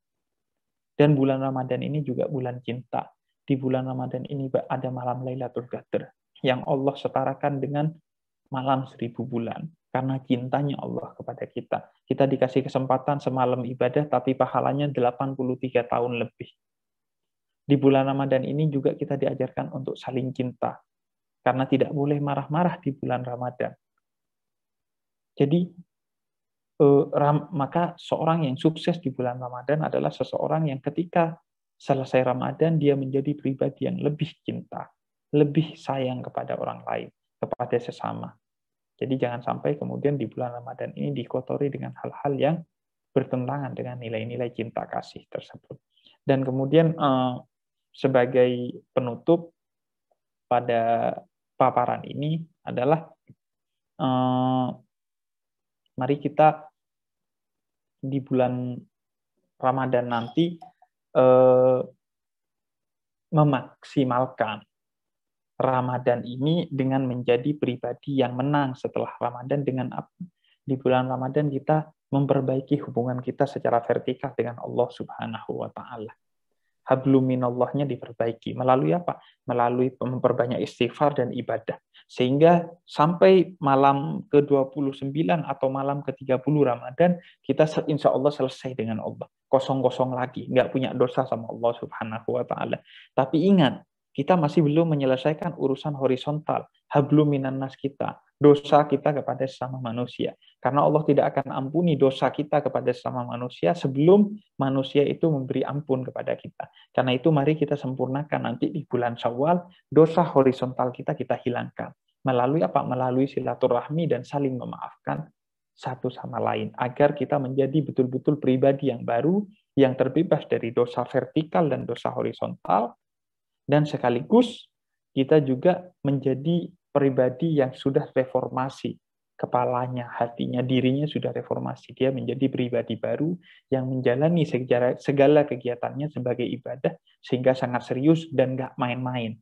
Dan bulan Ramadan ini juga bulan cinta. Di bulan Ramadan ini ada malam Lailatul Qadar yang Allah setarakan dengan malam seribu bulan karena cintanya Allah kepada kita. Kita dikasih kesempatan semalam ibadah tapi pahalanya 83 tahun lebih. Di bulan Ramadan ini juga kita diajarkan untuk saling cinta, karena tidak boleh marah-marah di bulan Ramadan. Jadi eh, maka seorang yang sukses di bulan Ramadan adalah seseorang yang ketika selesai Ramadan dia menjadi pribadi yang lebih cinta, lebih sayang kepada orang lain, kepada sesama. Jadi jangan sampai kemudian di bulan Ramadan ini dikotori dengan hal-hal yang bertentangan dengan nilai-nilai cinta kasih tersebut. Dan kemudian eh, sebagai penutup pada paparan ini adalah eh, mari kita di bulan Ramadan nanti eh, memaksimalkan Ramadan ini dengan menjadi pribadi yang menang setelah Ramadan dengan apa? Di bulan Ramadan kita memperbaiki hubungan kita secara vertikal dengan Allah Subhanahu wa taala habluminallahnya diperbaiki. Melalui apa? Melalui memperbanyak istighfar dan ibadah. Sehingga sampai malam ke-29 atau malam ke-30 Ramadan, kita insya Allah selesai dengan Allah. Kosong-kosong lagi. Nggak punya dosa sama Allah subhanahu wa ta'ala. Tapi ingat, kita masih belum menyelesaikan urusan horizontal. Habluminan nas kita dosa kita kepada sesama manusia. Karena Allah tidak akan ampuni dosa kita kepada sesama manusia sebelum manusia itu memberi ampun kepada kita. Karena itu mari kita sempurnakan nanti di bulan Syawal dosa horizontal kita kita hilangkan. Melalui apa? Melalui silaturahmi dan saling memaafkan satu sama lain agar kita menjadi betul-betul pribadi yang baru yang terbebas dari dosa vertikal dan dosa horizontal dan sekaligus kita juga menjadi pribadi yang sudah reformasi kepalanya, hatinya, dirinya sudah reformasi. Dia menjadi pribadi baru yang menjalani segala kegiatannya sebagai ibadah sehingga sangat serius dan nggak main-main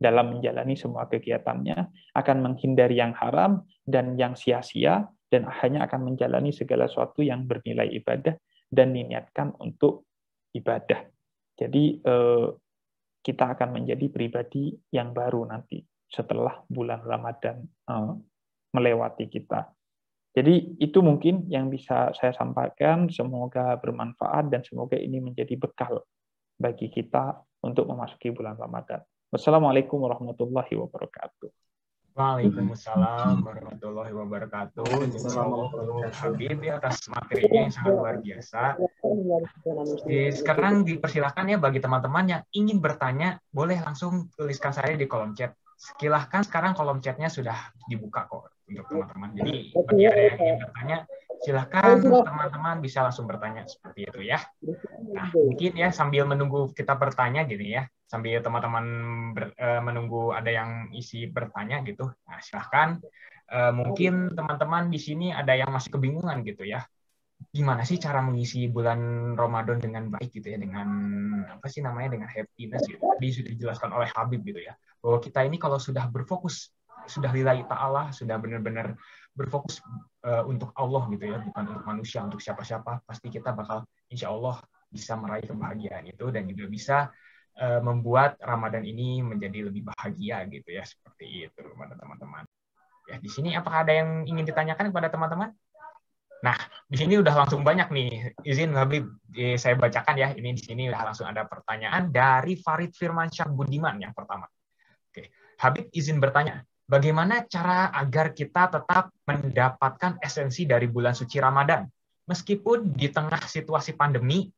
dalam menjalani semua kegiatannya, akan menghindari yang haram dan yang sia-sia, dan hanya akan menjalani segala sesuatu yang bernilai ibadah dan diniatkan untuk ibadah. Jadi eh, kita akan menjadi pribadi yang baru nanti setelah bulan Ramadan uh, melewati kita. Jadi itu mungkin yang bisa saya sampaikan. Semoga bermanfaat dan semoga ini menjadi bekal bagi kita untuk memasuki bulan Ramadan. Wassalamualaikum warahmatullahi wabarakatuh. Waalaikumsalam warahmatullahi wabarakatuh. Habib ya atas materinya yang sangat luar biasa. Jadi, sekarang dipersilahkan ya bagi teman-teman yang ingin bertanya, boleh langsung tuliskan saya di kolom chat silahkan sekarang kolom chatnya sudah dibuka kok untuk teman-teman. Jadi bagi ada yang ingin bertanya, silahkan teman-teman bisa langsung bertanya seperti itu ya. Nah mungkin ya sambil menunggu kita bertanya gitu ya, sambil teman-teman uh, menunggu ada yang isi bertanya gitu. Nah silahkan uh, mungkin teman-teman di sini ada yang masih kebingungan gitu ya gimana sih cara mengisi bulan Ramadan dengan baik gitu ya dengan apa sih namanya dengan happiness gitu tadi sudah dijelaskan oleh Habib gitu ya bahwa kita ini kalau sudah berfokus sudah lillahi ta'ala sudah benar-benar berfokus uh, untuk Allah gitu ya bukan untuk manusia untuk siapa-siapa pasti kita bakal insya Allah bisa meraih kebahagiaan itu dan juga bisa uh, membuat Ramadan ini menjadi lebih bahagia gitu ya seperti itu kepada teman-teman ya di sini apakah ada yang ingin ditanyakan kepada teman-teman Nah, di sini udah langsung banyak nih. Izin Habib, saya bacakan ya. Ini di sini udah langsung ada pertanyaan dari Farid Firmansyah Budiman yang pertama. Oke, Habib izin bertanya, bagaimana cara agar kita tetap mendapatkan esensi dari bulan suci Ramadan? Meskipun di tengah situasi pandemi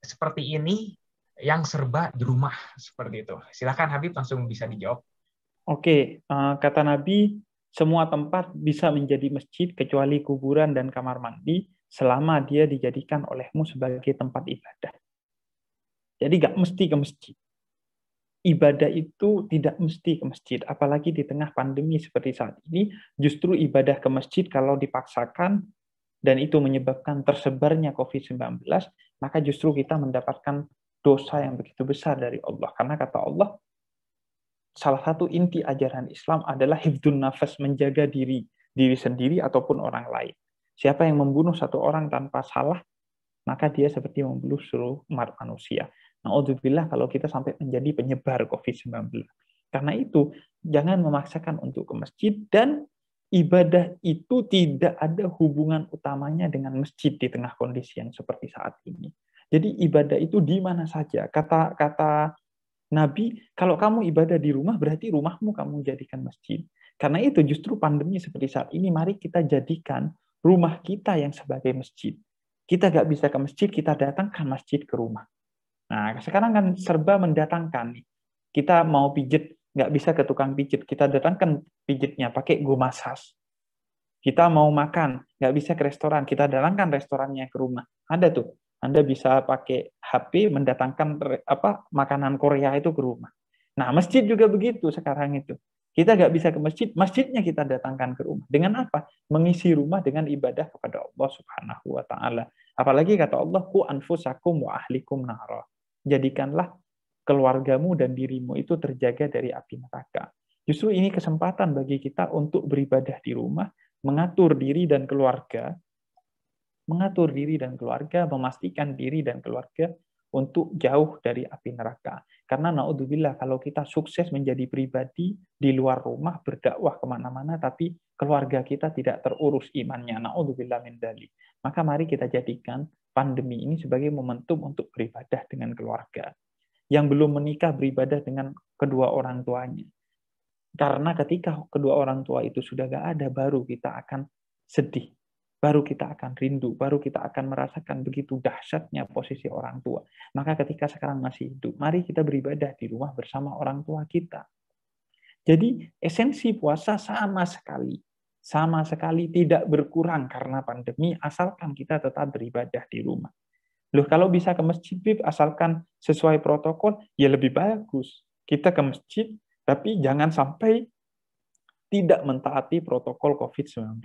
seperti ini yang serba di rumah seperti itu. Silakan Habib langsung bisa dijawab. Oke, eh, kata Nabi, semua tempat bisa menjadi masjid kecuali kuburan dan kamar mandi selama dia dijadikan olehmu sebagai tempat ibadah. Jadi nggak mesti ke masjid. Ibadah itu tidak mesti ke masjid, apalagi di tengah pandemi seperti saat ini, justru ibadah ke masjid kalau dipaksakan dan itu menyebabkan tersebarnya COVID-19, maka justru kita mendapatkan dosa yang begitu besar dari Allah. Karena kata Allah, salah satu inti ajaran Islam adalah hifdun nafas, menjaga diri, diri sendiri ataupun orang lain. Siapa yang membunuh satu orang tanpa salah, maka dia seperti membunuh seluruh umat manusia. Alhamdulillah kalau kita sampai menjadi penyebar COVID-19. Karena itu, jangan memaksakan untuk ke masjid dan ibadah itu tidak ada hubungan utamanya dengan masjid di tengah kondisi yang seperti saat ini. Jadi ibadah itu di mana saja. Kata kata Nabi, kalau kamu ibadah di rumah, berarti rumahmu kamu jadikan masjid. Karena itu justru pandemi seperti saat ini, mari kita jadikan rumah kita yang sebagai masjid. Kita nggak bisa ke masjid, kita datangkan masjid ke rumah. Nah, sekarang kan serba mendatangkan. Kita mau pijet, nggak bisa ke tukang pijet, kita datangkan pijetnya pakai go massage. Kita mau makan, nggak bisa ke restoran, kita datangkan restorannya ke rumah. Ada tuh anda bisa pakai HP mendatangkan apa makanan Korea itu ke rumah. Nah, masjid juga begitu sekarang itu. Kita nggak bisa ke masjid, masjidnya kita datangkan ke rumah. Dengan apa? Mengisi rumah dengan ibadah kepada Allah Subhanahu wa taala. Apalagi kata Allah, "Ku anfusakum wa ahlikum nara." Jadikanlah keluargamu dan dirimu itu terjaga dari api neraka. Justru ini kesempatan bagi kita untuk beribadah di rumah, mengatur diri dan keluarga mengatur diri dan keluarga, memastikan diri dan keluarga untuk jauh dari api neraka. Karena naudzubillah kalau kita sukses menjadi pribadi di luar rumah berdakwah ke mana-mana tapi keluarga kita tidak terurus imannya. Naudzubillah min dali. Maka mari kita jadikan pandemi ini sebagai momentum untuk beribadah dengan keluarga. Yang belum menikah beribadah dengan kedua orang tuanya. Karena ketika kedua orang tua itu sudah gak ada, baru kita akan sedih baru kita akan rindu, baru kita akan merasakan begitu dahsyatnya posisi orang tua. Maka ketika sekarang masih hidup, mari kita beribadah di rumah bersama orang tua kita. Jadi esensi puasa sama sekali, sama sekali tidak berkurang karena pandemi, asalkan kita tetap beribadah di rumah. Loh, kalau bisa ke masjid, asalkan sesuai protokol, ya lebih bagus. Kita ke masjid, tapi jangan sampai tidak mentaati protokol COVID-19.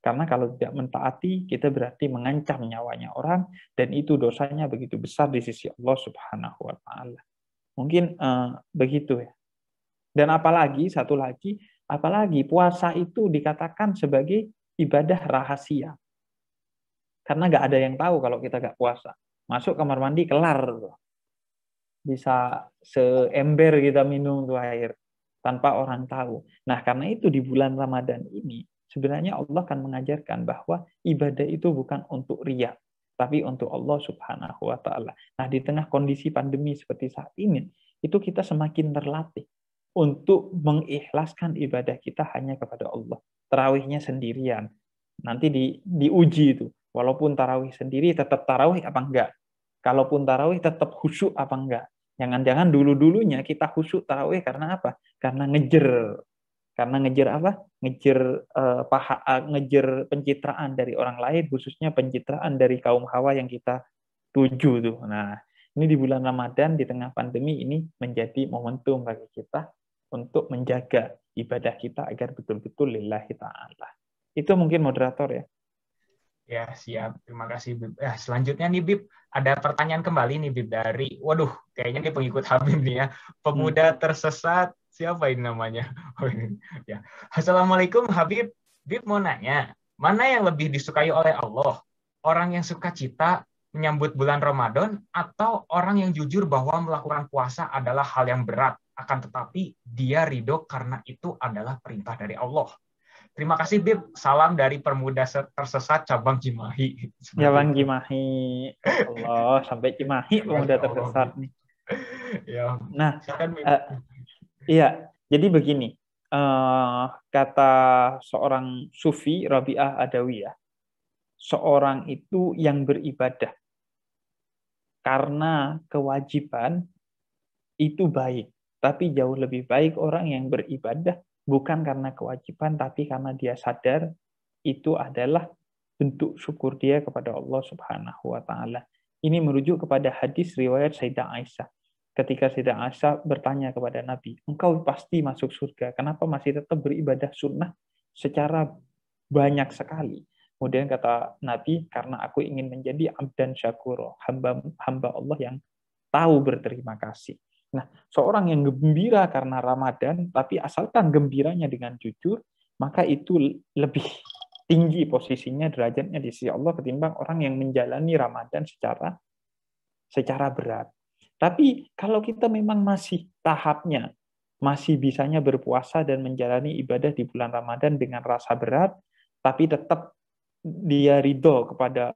Karena kalau tidak mentaati, kita berarti mengancam nyawanya orang, dan itu dosanya begitu besar di sisi Allah Subhanahu wa Ta'ala. Mungkin uh, begitu ya. Dan apalagi, satu lagi, apalagi puasa itu dikatakan sebagai ibadah rahasia. Karena nggak ada yang tahu kalau kita nggak puasa. Masuk kamar mandi, kelar. Bisa seember kita minum tuh air tanpa orang tahu. Nah, karena itu di bulan Ramadan ini sebenarnya Allah akan mengajarkan bahwa ibadah itu bukan untuk riak, tapi untuk Allah Subhanahu wa taala. Nah, di tengah kondisi pandemi seperti saat ini, itu kita semakin terlatih untuk mengikhlaskan ibadah kita hanya kepada Allah. Tarawihnya sendirian. Nanti di diuji itu. Walaupun tarawih sendiri tetap tarawih apa enggak? Kalaupun tarawih tetap khusyuk apa enggak? Jangan-jangan dulu-dulunya kita khusyuk tarawih karena apa? Karena ngejer karena ngejar apa? Ngejar uh, paha, uh, ngejar pencitraan dari orang lain, khususnya pencitraan dari kaum hawa yang kita tuju tuh. Nah, ini di bulan Ramadan di tengah pandemi ini menjadi momentum bagi kita untuk menjaga ibadah kita agar betul-betul lillahi ta'ala. Itu mungkin moderator ya. Ya, siap. Terima kasih, Bib. Ya, selanjutnya nih, Bib, ada pertanyaan kembali nih, Bib, dari, waduh, kayaknya ini pengikut Habib nih ya. Pemuda hmm. tersesat, siapa ini namanya? Oh, ya. Assalamualaikum, Habib. Bib mau nanya, mana yang lebih disukai oleh Allah? Orang yang suka cita menyambut bulan Ramadan atau orang yang jujur bahwa melakukan puasa adalah hal yang berat, akan tetapi dia ridho karena itu adalah perintah dari Allah. Terima kasih Bib. Salam dari Permuda Tersesat cabang Cimahi. Cabang Cimahi. Allah, sampai Cimahi Pemuda Tersesat nih. Ya. Nah, uh, iya. Jadi begini, uh, kata seorang sufi Rabi'ah Adawiyah, seorang itu yang beribadah karena kewajiban itu baik, tapi jauh lebih baik orang yang beribadah bukan karena kewajiban tapi karena dia sadar itu adalah bentuk syukur dia kepada Allah Subhanahu wa taala. Ini merujuk kepada hadis riwayat Sayyidah Aisyah. Ketika Sayyidah Aisyah bertanya kepada Nabi, "Engkau pasti masuk surga, kenapa masih tetap beribadah sunnah secara banyak sekali?" Kemudian kata Nabi, "Karena aku ingin menjadi abdan syakuro, hamba hamba Allah yang tahu berterima kasih." Nah, seorang yang gembira karena Ramadan, tapi asalkan gembiranya dengan jujur, maka itu lebih tinggi posisinya derajatnya di sisi Allah ketimbang orang yang menjalani Ramadan secara secara berat. Tapi kalau kita memang masih tahapnya masih bisanya berpuasa dan menjalani ibadah di bulan Ramadan dengan rasa berat, tapi tetap dia ridho kepada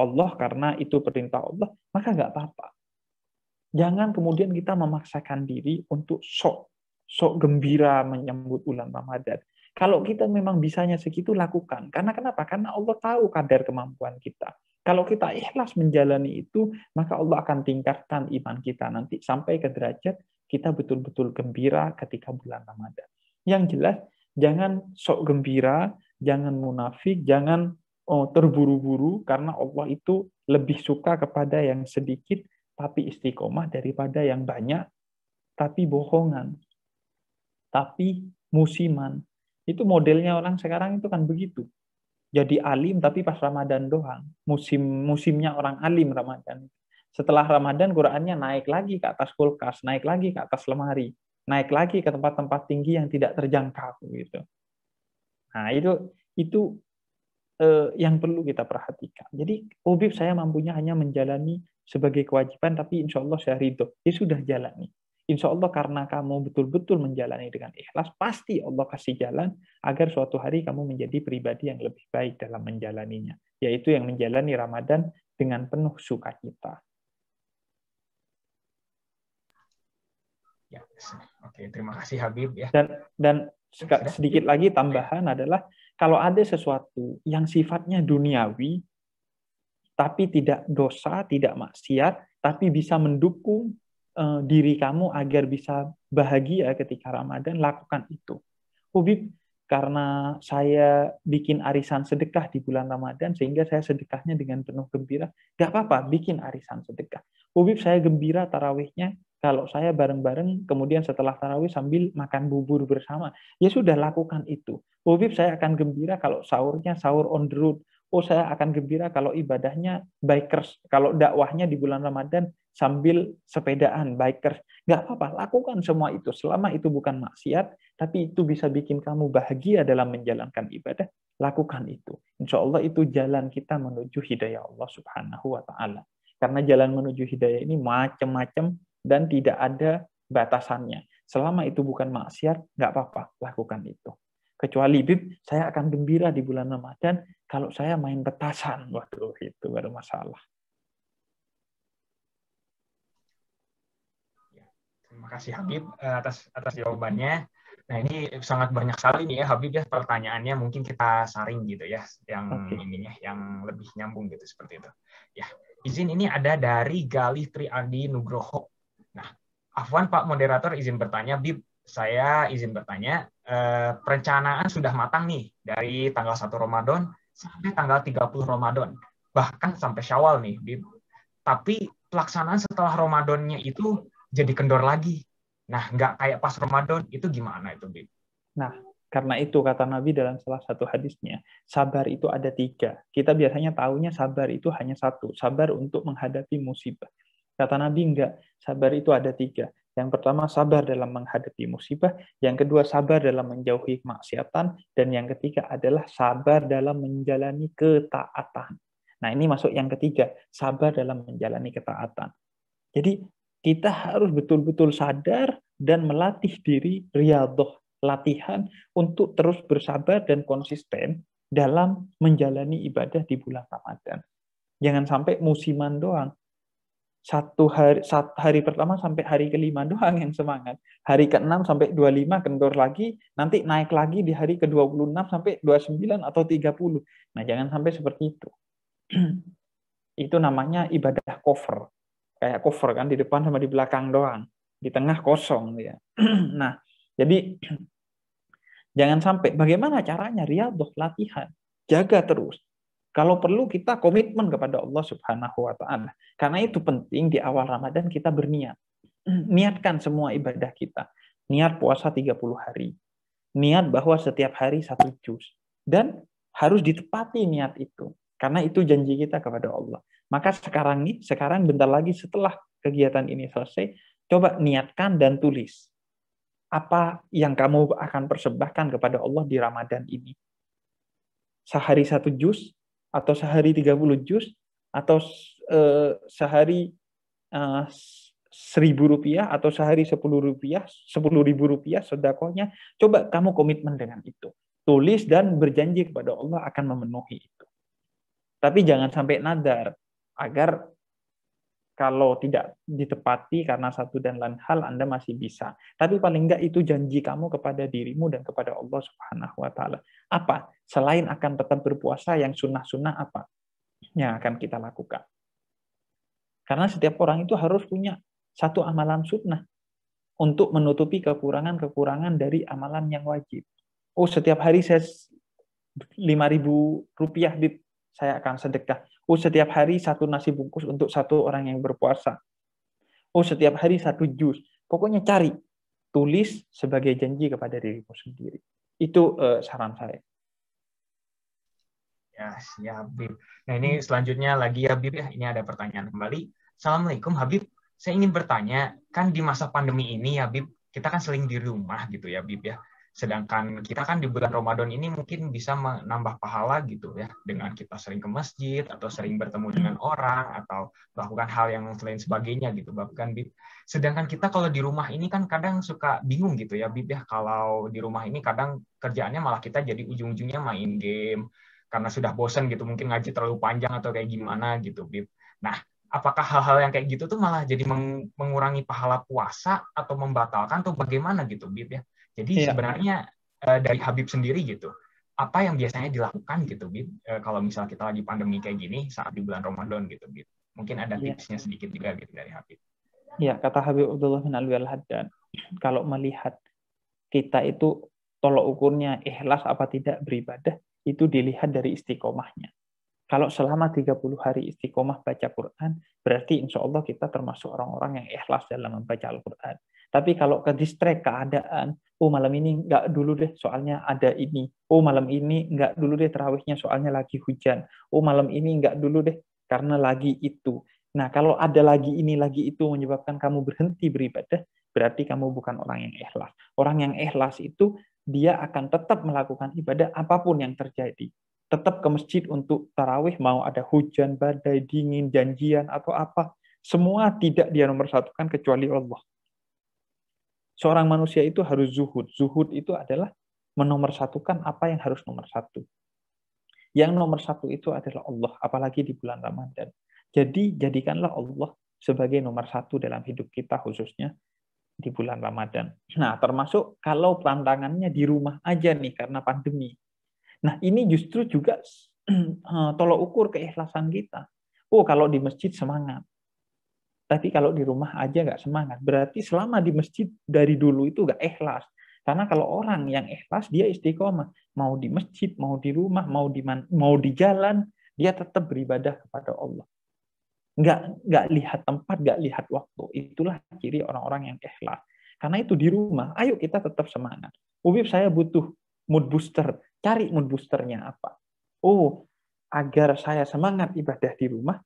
Allah karena itu perintah Allah, maka nggak apa-apa. Jangan kemudian kita memaksakan diri untuk sok sok gembira menyambut bulan Ramadan. Kalau kita memang bisanya segitu lakukan. Karena kenapa? Karena Allah tahu kadar kemampuan kita. Kalau kita ikhlas menjalani itu, maka Allah akan tingkatkan iman kita nanti sampai ke derajat kita betul-betul gembira ketika bulan Ramadan. Yang jelas, jangan sok gembira, jangan munafik, jangan oh, terburu-buru karena Allah itu lebih suka kepada yang sedikit tapi istiqomah daripada yang banyak tapi bohongan. Tapi musiman. Itu modelnya orang sekarang itu kan begitu. Jadi alim tapi pas Ramadan doang. Musim musimnya orang alim Ramadan. Setelah Ramadan Qurannya naik lagi ke atas kulkas, naik lagi ke atas lemari, naik lagi ke tempat-tempat tinggi yang tidak terjangkau gitu. Nah, itu itu eh, yang perlu kita perhatikan. Jadi, Ubib saya mampunya hanya menjalani sebagai kewajiban, tapi insya Allah saya ridho. Ya sudah jalani. Insya Allah karena kamu betul-betul menjalani dengan ikhlas, pasti Allah kasih jalan agar suatu hari kamu menjadi pribadi yang lebih baik dalam menjalaninya. Yaitu yang menjalani Ramadan dengan penuh sukacita. Ya, oke, terima kasih Habib ya. Dan dan sedikit lagi tambahan adalah kalau ada sesuatu yang sifatnya duniawi, tapi tidak dosa, tidak maksiat, tapi bisa mendukung uh, diri kamu agar bisa bahagia ketika Ramadan, lakukan itu. Hubib, karena saya bikin arisan sedekah di bulan Ramadan, sehingga saya sedekahnya dengan penuh gembira, gak apa-apa, bikin arisan sedekah. Hubib, saya gembira tarawihnya, kalau saya bareng-bareng, kemudian setelah tarawih sambil makan bubur bersama, ya sudah lakukan itu. Hubib, saya akan gembira kalau sahurnya sahur on the road, oh saya akan gembira kalau ibadahnya bikers, kalau dakwahnya di bulan Ramadan sambil sepedaan bikers. Nggak apa-apa, lakukan semua itu. Selama itu bukan maksiat, tapi itu bisa bikin kamu bahagia dalam menjalankan ibadah, lakukan itu. Insya Allah itu jalan kita menuju hidayah Allah subhanahu wa ta'ala. Karena jalan menuju hidayah ini macam-macam dan tidak ada batasannya. Selama itu bukan maksiat, nggak apa-apa, lakukan itu. Kecuali Bib, saya akan gembira di bulan Ramadan kalau saya main petasan. Waduh, itu baru masalah. Ya, terima kasih Habib eh, atas atas jawabannya. Nah ini sangat banyak sekali nih ya Habib ya pertanyaannya mungkin kita saring gitu ya yang okay. ininya yang lebih nyambung gitu seperti itu. Ya izin ini ada dari Galih Triadi Nugroho. Nah Afwan Pak moderator izin bertanya Bib saya izin bertanya, eh, perencanaan sudah matang nih dari tanggal 1 Ramadan sampai tanggal 30 Ramadan, bahkan sampai Syawal nih. Tapi pelaksanaan setelah Ramadannya itu jadi kendor lagi. Nah, nggak kayak pas Ramadan, itu gimana itu, Bib? Nah, karena itu kata Nabi dalam salah satu hadisnya, sabar itu ada tiga. Kita biasanya tahunya sabar itu hanya satu, sabar untuk menghadapi musibah. Kata Nabi enggak, sabar itu ada tiga. Yang pertama sabar dalam menghadapi musibah, yang kedua sabar dalam menjauhi kemaksiatan, dan yang ketiga adalah sabar dalam menjalani ketaatan. Nah ini masuk yang ketiga, sabar dalam menjalani ketaatan. Jadi kita harus betul-betul sadar dan melatih diri riadoh latihan untuk terus bersabar dan konsisten dalam menjalani ibadah di bulan Ramadan. Jangan sampai musiman doang. Satu hari, satu hari pertama sampai hari kelima doang yang semangat. Hari ke-6 sampai 25 kendor lagi, nanti naik lagi di hari ke-26 sampai 29 atau 30. Nah, jangan sampai seperti itu. itu namanya ibadah cover. Kayak cover kan, di depan sama di belakang doang. Di tengah kosong. ya. nah, jadi jangan sampai bagaimana caranya riadoh latihan. Jaga terus. Kalau perlu kita komitmen kepada Allah Subhanahu wa taala. Karena itu penting di awal Ramadan kita berniat. Niatkan semua ibadah kita. Niat puasa 30 hari. Niat bahwa setiap hari satu juz. Dan harus ditepati niat itu. Karena itu janji kita kepada Allah. Maka sekarang nih, sekarang bentar lagi setelah kegiatan ini selesai, coba niatkan dan tulis apa yang kamu akan persembahkan kepada Allah di Ramadan ini. Sehari satu juz, atau sehari 30 juz, atau uh, sehari uh, seribu rupiah, atau sehari sepuluh rupiah, sepuluh ribu rupiah, sodakohnya, coba kamu komitmen dengan itu. Tulis dan berjanji kepada Allah akan memenuhi itu. Tapi jangan sampai nadar, agar kalau tidak ditepati karena satu dan lain hal Anda masih bisa. Tapi paling enggak itu janji kamu kepada dirimu dan kepada Allah Subhanahu wa taala. Apa? Selain akan tetap berpuasa yang sunnah-sunnah apa yang akan kita lakukan? Karena setiap orang itu harus punya satu amalan sunnah untuk menutupi kekurangan-kekurangan dari amalan yang wajib. Oh, setiap hari saya 5.000 rupiah saya akan sedekah. Oh, setiap hari satu nasi bungkus untuk satu orang yang berpuasa. Oh, setiap hari satu jus. Pokoknya cari, tulis sebagai janji kepada dirimu sendiri. Itu uh, saran saya. Ya, ya Habib. Nah, ini selanjutnya lagi ya Habib ya. Ini ada pertanyaan kembali. Assalamualaikum Habib. Saya ingin bertanya, kan di masa pandemi ini ya Habib, kita kan sering di rumah gitu ya Habib ya. Sedangkan kita kan di bulan Ramadan ini mungkin bisa menambah pahala gitu ya dengan kita sering ke masjid atau sering bertemu dengan orang atau melakukan hal yang lain sebagainya gitu bahkan Bib. Sedangkan kita kalau di rumah ini kan kadang suka bingung gitu ya Bib ya kalau di rumah ini kadang kerjaannya malah kita jadi ujung-ujungnya main game karena sudah bosan gitu mungkin ngaji terlalu panjang atau kayak gimana gitu Bib. Nah, apakah hal-hal yang kayak gitu tuh malah jadi mengurangi pahala puasa atau membatalkan atau bagaimana gitu Bib ya? Jadi iya. sebenarnya uh, dari Habib sendiri gitu, apa yang biasanya dilakukan gitu, Bib, uh, kalau misal kita lagi pandemi kayak gini saat di bulan Ramadan gitu. Mungkin ada iya. tipsnya sedikit juga gitu dari Habib. Ya, kata Habib Abdullah bin Alwi al-Haddad, kalau melihat kita itu tolok ukurnya ikhlas apa tidak beribadah, itu dilihat dari istiqomahnya. Kalau selama 30 hari istiqomah baca Quran, berarti insya Allah kita termasuk orang-orang yang ikhlas dalam membaca Al-Quran. Tapi kalau ke distrek keadaan, oh malam ini nggak dulu deh soalnya ada ini. Oh malam ini nggak dulu deh terawihnya soalnya lagi hujan. Oh malam ini nggak dulu deh karena lagi itu. Nah kalau ada lagi ini lagi itu menyebabkan kamu berhenti beribadah, berarti kamu bukan orang yang ikhlas. Orang yang ikhlas itu dia akan tetap melakukan ibadah apa pun yang terjadi. Tetap ke masjid untuk tarawih, mau ada hujan, badai, dingin, janjian, atau apa. Semua tidak dia nomor satukan kecuali Allah seorang manusia itu harus zuhud. Zuhud itu adalah menomorsatukan apa yang harus nomor satu. Yang nomor satu itu adalah Allah, apalagi di bulan Ramadan. Jadi jadikanlah Allah sebagai nomor satu dalam hidup kita khususnya di bulan Ramadan. Nah, termasuk kalau tantangannya di rumah aja nih karena pandemi. Nah, ini justru juga eh, tolok ukur keikhlasan kita. Oh, kalau di masjid semangat. Tapi kalau di rumah aja nggak semangat, berarti selama di masjid dari dulu itu nggak ikhlas. Karena kalau orang yang ikhlas, dia istiqomah. Mau di masjid, mau di rumah, mau di man, mau di jalan, dia tetap beribadah kepada Allah. Nggak, nggak lihat tempat, nggak lihat waktu. Itulah ciri orang-orang yang ikhlas. Karena itu di rumah, ayo kita tetap semangat. Ubib saya butuh mood booster. Cari mood boosternya apa. Oh, agar saya semangat ibadah di rumah,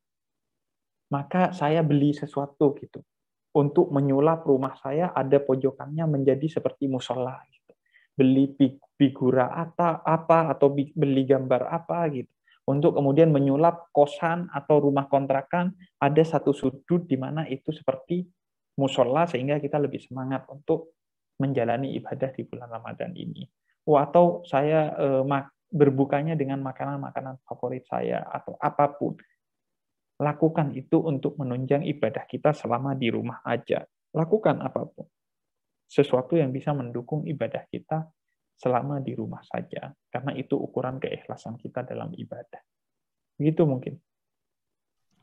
maka saya beli sesuatu gitu. Untuk menyulap rumah saya ada pojokannya menjadi seperti musola gitu. Beli figura apa apa atau beli gambar apa gitu. Untuk kemudian menyulap kosan atau rumah kontrakan ada satu sudut di mana itu seperti musola sehingga kita lebih semangat untuk menjalani ibadah di bulan Ramadan ini. Oh, atau saya eh, berbukanya dengan makanan-makanan favorit saya atau apa pun Lakukan itu untuk menunjang ibadah kita selama di rumah aja. Lakukan apa pun. Sesuatu yang bisa mendukung ibadah kita selama di rumah saja. Karena itu ukuran keikhlasan kita dalam ibadah. Begitu mungkin.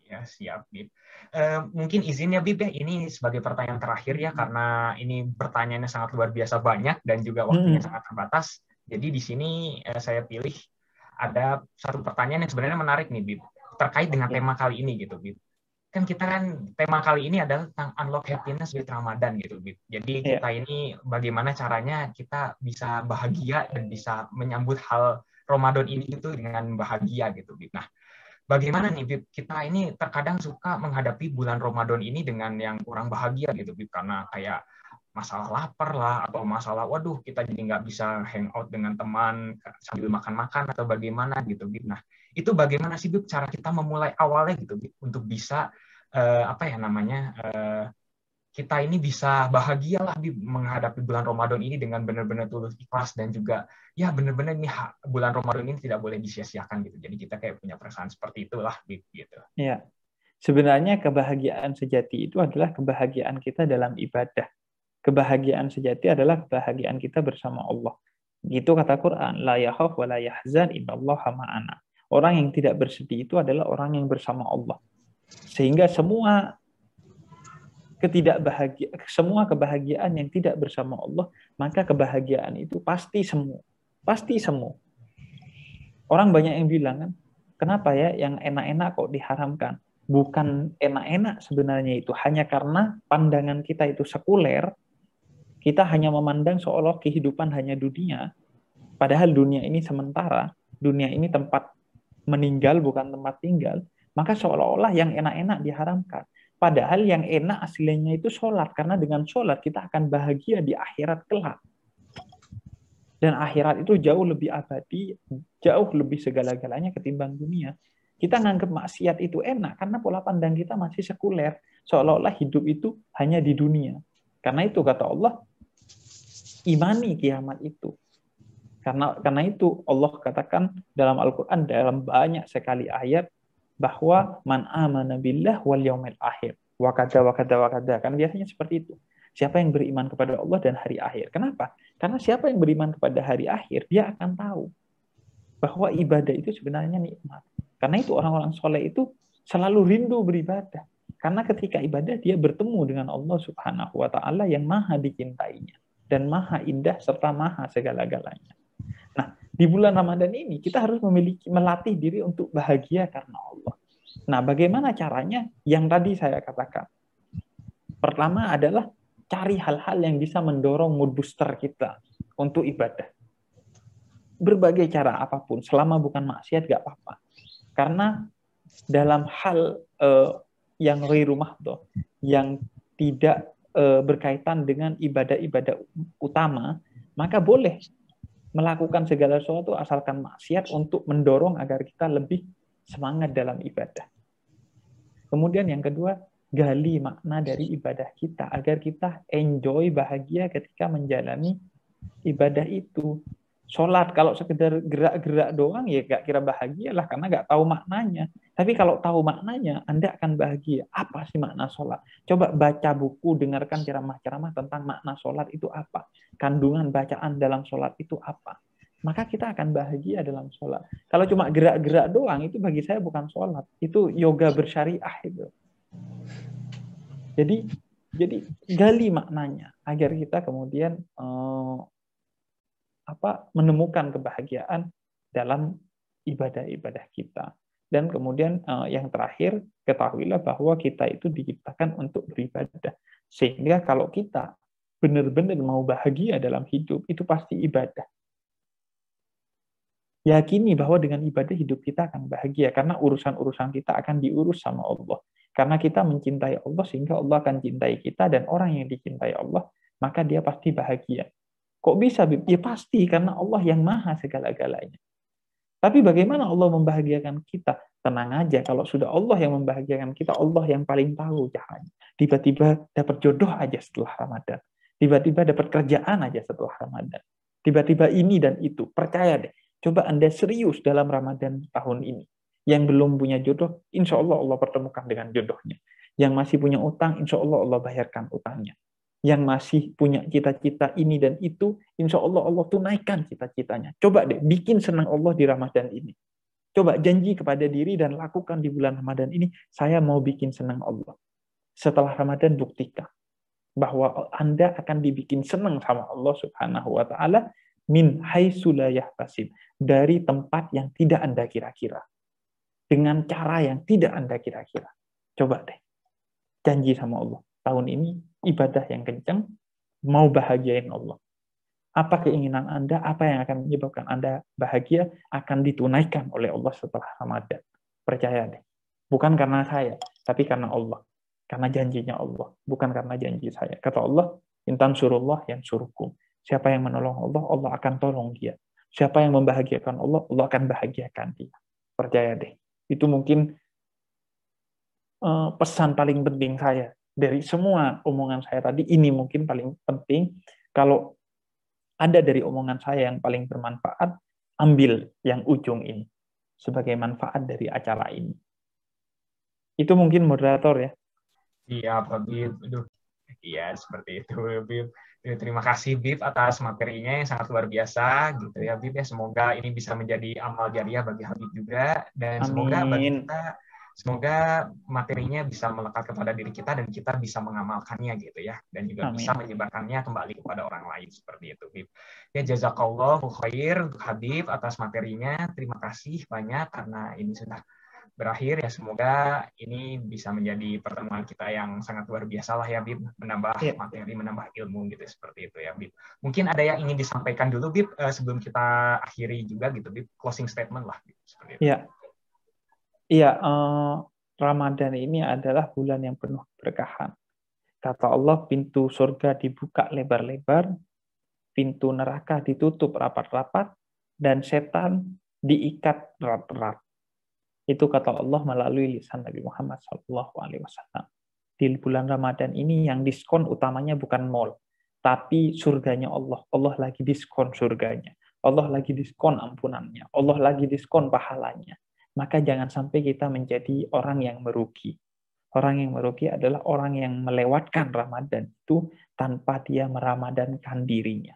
Ya, siap, Bib. Uh, mungkin izinnya, Bib, ya, ini sebagai pertanyaan terakhir ya, karena ini pertanyaannya sangat luar biasa banyak dan juga waktunya hmm. sangat terbatas. Jadi di sini uh, saya pilih ada satu pertanyaan yang sebenarnya menarik nih, Bib terkait dengan tema kali ini gitu Bib. Kan kita kan tema kali ini adalah tentang unlock happiness with Ramadan gitu Bib. Jadi yeah. kita ini bagaimana caranya kita bisa bahagia dan bisa menyambut hal Ramadan ini itu dengan bahagia gitu Bib. Nah, bagaimana nih Bib kita ini terkadang suka menghadapi bulan Ramadan ini dengan yang kurang bahagia gitu Bib karena kayak masalah lapar lah atau masalah waduh kita jadi nggak bisa hangout dengan teman sambil makan-makan atau bagaimana gitu Bib. Nah, itu bagaimana sih Bib cara kita memulai awalnya gitu Bib, untuk bisa uh, apa ya namanya uh, kita ini bisa bahagia lah Bib, menghadapi bulan Ramadan ini dengan benar-benar tulus ikhlas dan juga ya benar-benar ini bulan Ramadan ini tidak boleh disia-siakan gitu. Jadi kita kayak punya perasaan seperti itulah gitu. Iya. Sebenarnya kebahagiaan sejati itu adalah kebahagiaan kita dalam ibadah. Kebahagiaan sejati adalah kebahagiaan kita bersama Allah. Gitu kata Quran, la yakhaf wa la yahzan innallaha. Orang yang tidak bersedih itu adalah orang yang bersama Allah. Sehingga semua ketidakbahagiaan, semua kebahagiaan yang tidak bersama Allah, maka kebahagiaan itu pasti semu. Pasti semu. Orang banyak yang bilang kan, kenapa ya yang enak-enak kok diharamkan? Bukan enak-enak sebenarnya itu, hanya karena pandangan kita itu sekuler, kita hanya memandang seolah kehidupan hanya dunia, padahal dunia ini sementara, dunia ini tempat meninggal bukan tempat tinggal, maka seolah-olah yang enak-enak diharamkan. Padahal yang enak aslinya itu sholat, karena dengan sholat kita akan bahagia di akhirat kelak. Dan akhirat itu jauh lebih abadi, jauh lebih segala-galanya ketimbang dunia. Kita nganggap maksiat itu enak karena pola pandang kita masih sekuler. Seolah-olah hidup itu hanya di dunia. Karena itu kata Allah, imani kiamat itu. Karena karena itu Allah katakan dalam Al-Qur'an dalam banyak sekali ayat bahwa man amana billah wal yaumil akhir. Wa kada wa kada wa kada. Kan biasanya seperti itu. Siapa yang beriman kepada Allah dan hari akhir. Kenapa? Karena siapa yang beriman kepada hari akhir, dia akan tahu bahwa ibadah itu sebenarnya nikmat. Karena itu orang-orang soleh itu selalu rindu beribadah. Karena ketika ibadah dia bertemu dengan Allah Subhanahu wa taala yang maha dicintainya dan maha indah serta maha segala-galanya. Di bulan Ramadan ini kita harus memiliki melatih diri untuk bahagia karena Allah. Nah, bagaimana caranya? Yang tadi saya katakan. Pertama adalah cari hal-hal yang bisa mendorong mood booster kita untuk ibadah. Berbagai cara apa pun, selama bukan maksiat gak apa-apa. Karena dalam hal uh, yang rumah tuh, yang tidak uh, berkaitan dengan ibadah-ibadah utama, maka boleh melakukan segala sesuatu asalkan maksiat untuk mendorong agar kita lebih semangat dalam ibadah. Kemudian yang kedua, gali makna dari ibadah kita agar kita enjoy bahagia ketika menjalani ibadah itu. Sholat kalau sekedar gerak-gerak doang ya gak kira bahagia lah karena gak tahu maknanya. Tapi kalau tahu maknanya, Anda akan bahagia. Apa sih makna sholat? Coba baca buku, dengarkan ceramah-ceramah tentang makna sholat itu apa. Kandungan bacaan dalam sholat itu apa. Maka kita akan bahagia dalam sholat. Kalau cuma gerak-gerak doang, itu bagi saya bukan sholat. Itu yoga bersyariah itu. Jadi jadi gali maknanya agar kita kemudian eh, apa menemukan kebahagiaan dalam ibadah-ibadah kita. Dan kemudian uh, yang terakhir, ketahuilah bahwa kita itu diciptakan untuk beribadah. Sehingga kalau kita benar-benar mau bahagia dalam hidup, itu pasti ibadah. Yakini bahwa dengan ibadah hidup kita akan bahagia, karena urusan-urusan kita akan diurus sama Allah. Karena kita mencintai Allah, sehingga Allah akan cintai kita, dan orang yang dicintai Allah, maka dia pasti bahagia. Kok bisa? Ya pasti, karena Allah yang maha segala-galanya. Tapi bagaimana Allah membahagiakan kita? Tenang aja, kalau sudah Allah yang membahagiakan kita, Allah yang paling tahu caranya. Tiba-tiba dapat jodoh aja setelah Ramadan. Tiba-tiba dapat kerjaan aja setelah Ramadan. Tiba-tiba ini dan itu. Percaya deh. Coba Anda serius dalam Ramadan tahun ini. Yang belum punya jodoh, insya Allah Allah pertemukan dengan jodohnya. Yang masih punya utang, insya Allah Allah bayarkan utangnya. Yang masih punya cita-cita ini dan itu, insya Allah Allah tunaikan cita-citanya. Coba deh, bikin senang Allah di Ramadan ini. Coba janji kepada diri dan lakukan di bulan Ramadan ini, saya mau bikin senang Allah. Setelah Ramadan buktikan bahwa Anda akan dibikin senang sama Allah Subhanahu wa taala min haitsu la dari tempat yang tidak Anda kira-kira. Dengan cara yang tidak Anda kira-kira. Coba deh. Janji sama Allah. Tahun ini ibadah yang kencang, mau bahagiain Allah. Apa keinginan Anda, apa yang akan menyebabkan Anda bahagia, akan ditunaikan oleh Allah setelah Ramadan. Percaya deh. Bukan karena saya, tapi karena Allah. Karena janjinya Allah, bukan karena janji saya. Kata Allah, intan surullah yang suruhku. Siapa yang menolong Allah, Allah akan tolong dia. Siapa yang membahagiakan Allah, Allah akan bahagiakan dia. Percaya deh. Itu mungkin uh, pesan paling penting saya dari semua omongan saya tadi. Ini mungkin paling penting. Kalau ada dari omongan saya yang paling bermanfaat, ambil yang ujung ini sebagai manfaat dari acara ini. Itu mungkin moderator ya. Iya, Pak Bib. Aduh. Iya, seperti itu, Bib. Terima kasih Bib atas materinya yang sangat luar biasa gitu ya Bib ya. Semoga ini bisa menjadi amal jariah bagi Habib juga dan Amin. semoga bagi kita semoga materinya bisa melekat kepada diri kita dan kita bisa mengamalkannya gitu ya dan juga Amin. bisa menyebarkannya kembali kepada orang lain seperti itu Bib. Ya jazakallah khair untuk Habib atas materinya. Terima kasih banyak karena ini sudah berakhir ya semoga ini bisa menjadi pertemuan kita yang sangat luar biasa lah ya Bib menambah yeah. materi menambah ilmu gitu seperti itu ya Bib mungkin ada yang ingin disampaikan dulu Bib uh, sebelum kita akhiri juga gitu Bib closing statement lah Bib seperti itu iya iya uh, Ramadan ini adalah bulan yang penuh berkahan kata Allah pintu surga dibuka lebar-lebar pintu neraka ditutup rapat-rapat dan setan diikat erat-erat itu kata Allah melalui lisan Nabi Muhammad SAW. Di bulan Ramadan ini yang diskon utamanya bukan mall, tapi surganya Allah. Allah lagi diskon surganya. Allah lagi diskon ampunannya. Allah lagi diskon pahalanya. Maka jangan sampai kita menjadi orang yang merugi. Orang yang merugi adalah orang yang melewatkan Ramadan itu tanpa dia meramadankan dirinya.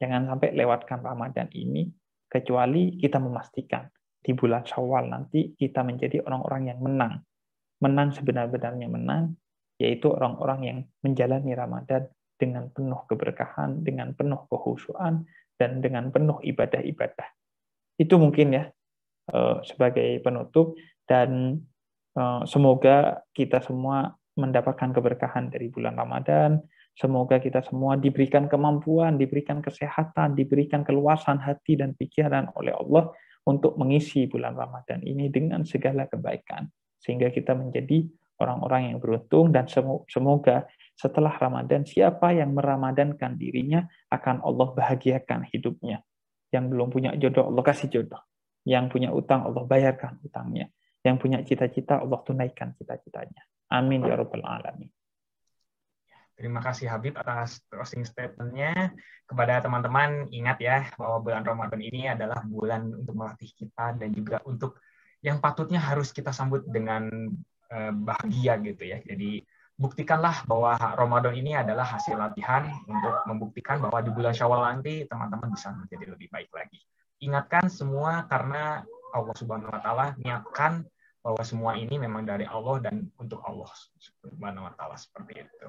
Jangan sampai lewatkan Ramadan ini kecuali kita memastikan di bulan Syawal nanti kita menjadi orang-orang yang menang. Menang sebenar-benarnya menang, yaitu orang-orang yang menjalani Ramadan dengan penuh keberkahan, dengan penuh kehusuan, dan dengan penuh ibadah-ibadah. Itu mungkin ya sebagai penutup dan eh, semoga kita semua mendapatkan keberkahan dari bulan Ramadan. Semoga kita semua diberikan kemampuan, diberikan kesehatan, diberikan keluasan hati dan pikiran oleh Allah untuk mengisi bulan Ramadan ini dengan segala kebaikan sehingga kita menjadi orang-orang yang beruntung dan semoga setelah Ramadan siapa yang meramadankan dirinya akan Allah bahagiakan hidupnya. Yang belum punya jodoh Allah kasih jodoh. Yang punya utang Allah bayarkan utangnya. Yang punya cita-cita Allah tunaikan cita-citanya. Amin ya rabbal alamin. Terima kasih Habib atas closing statement-nya. Kepada teman-teman, ingat ya bahwa bulan Ramadan ini adalah bulan untuk melatih kita dan juga untuk yang patutnya harus kita sambut dengan eh, bahagia gitu ya. Jadi buktikanlah bahwa Ramadan ini adalah hasil latihan untuk membuktikan bahwa di bulan Syawal nanti teman-teman bisa menjadi lebih baik lagi. Ingatkan semua karena Allah Subhanahu wa taala niatkan bahwa semua ini memang dari Allah dan untuk Allah Subhanahu wa taala seperti itu.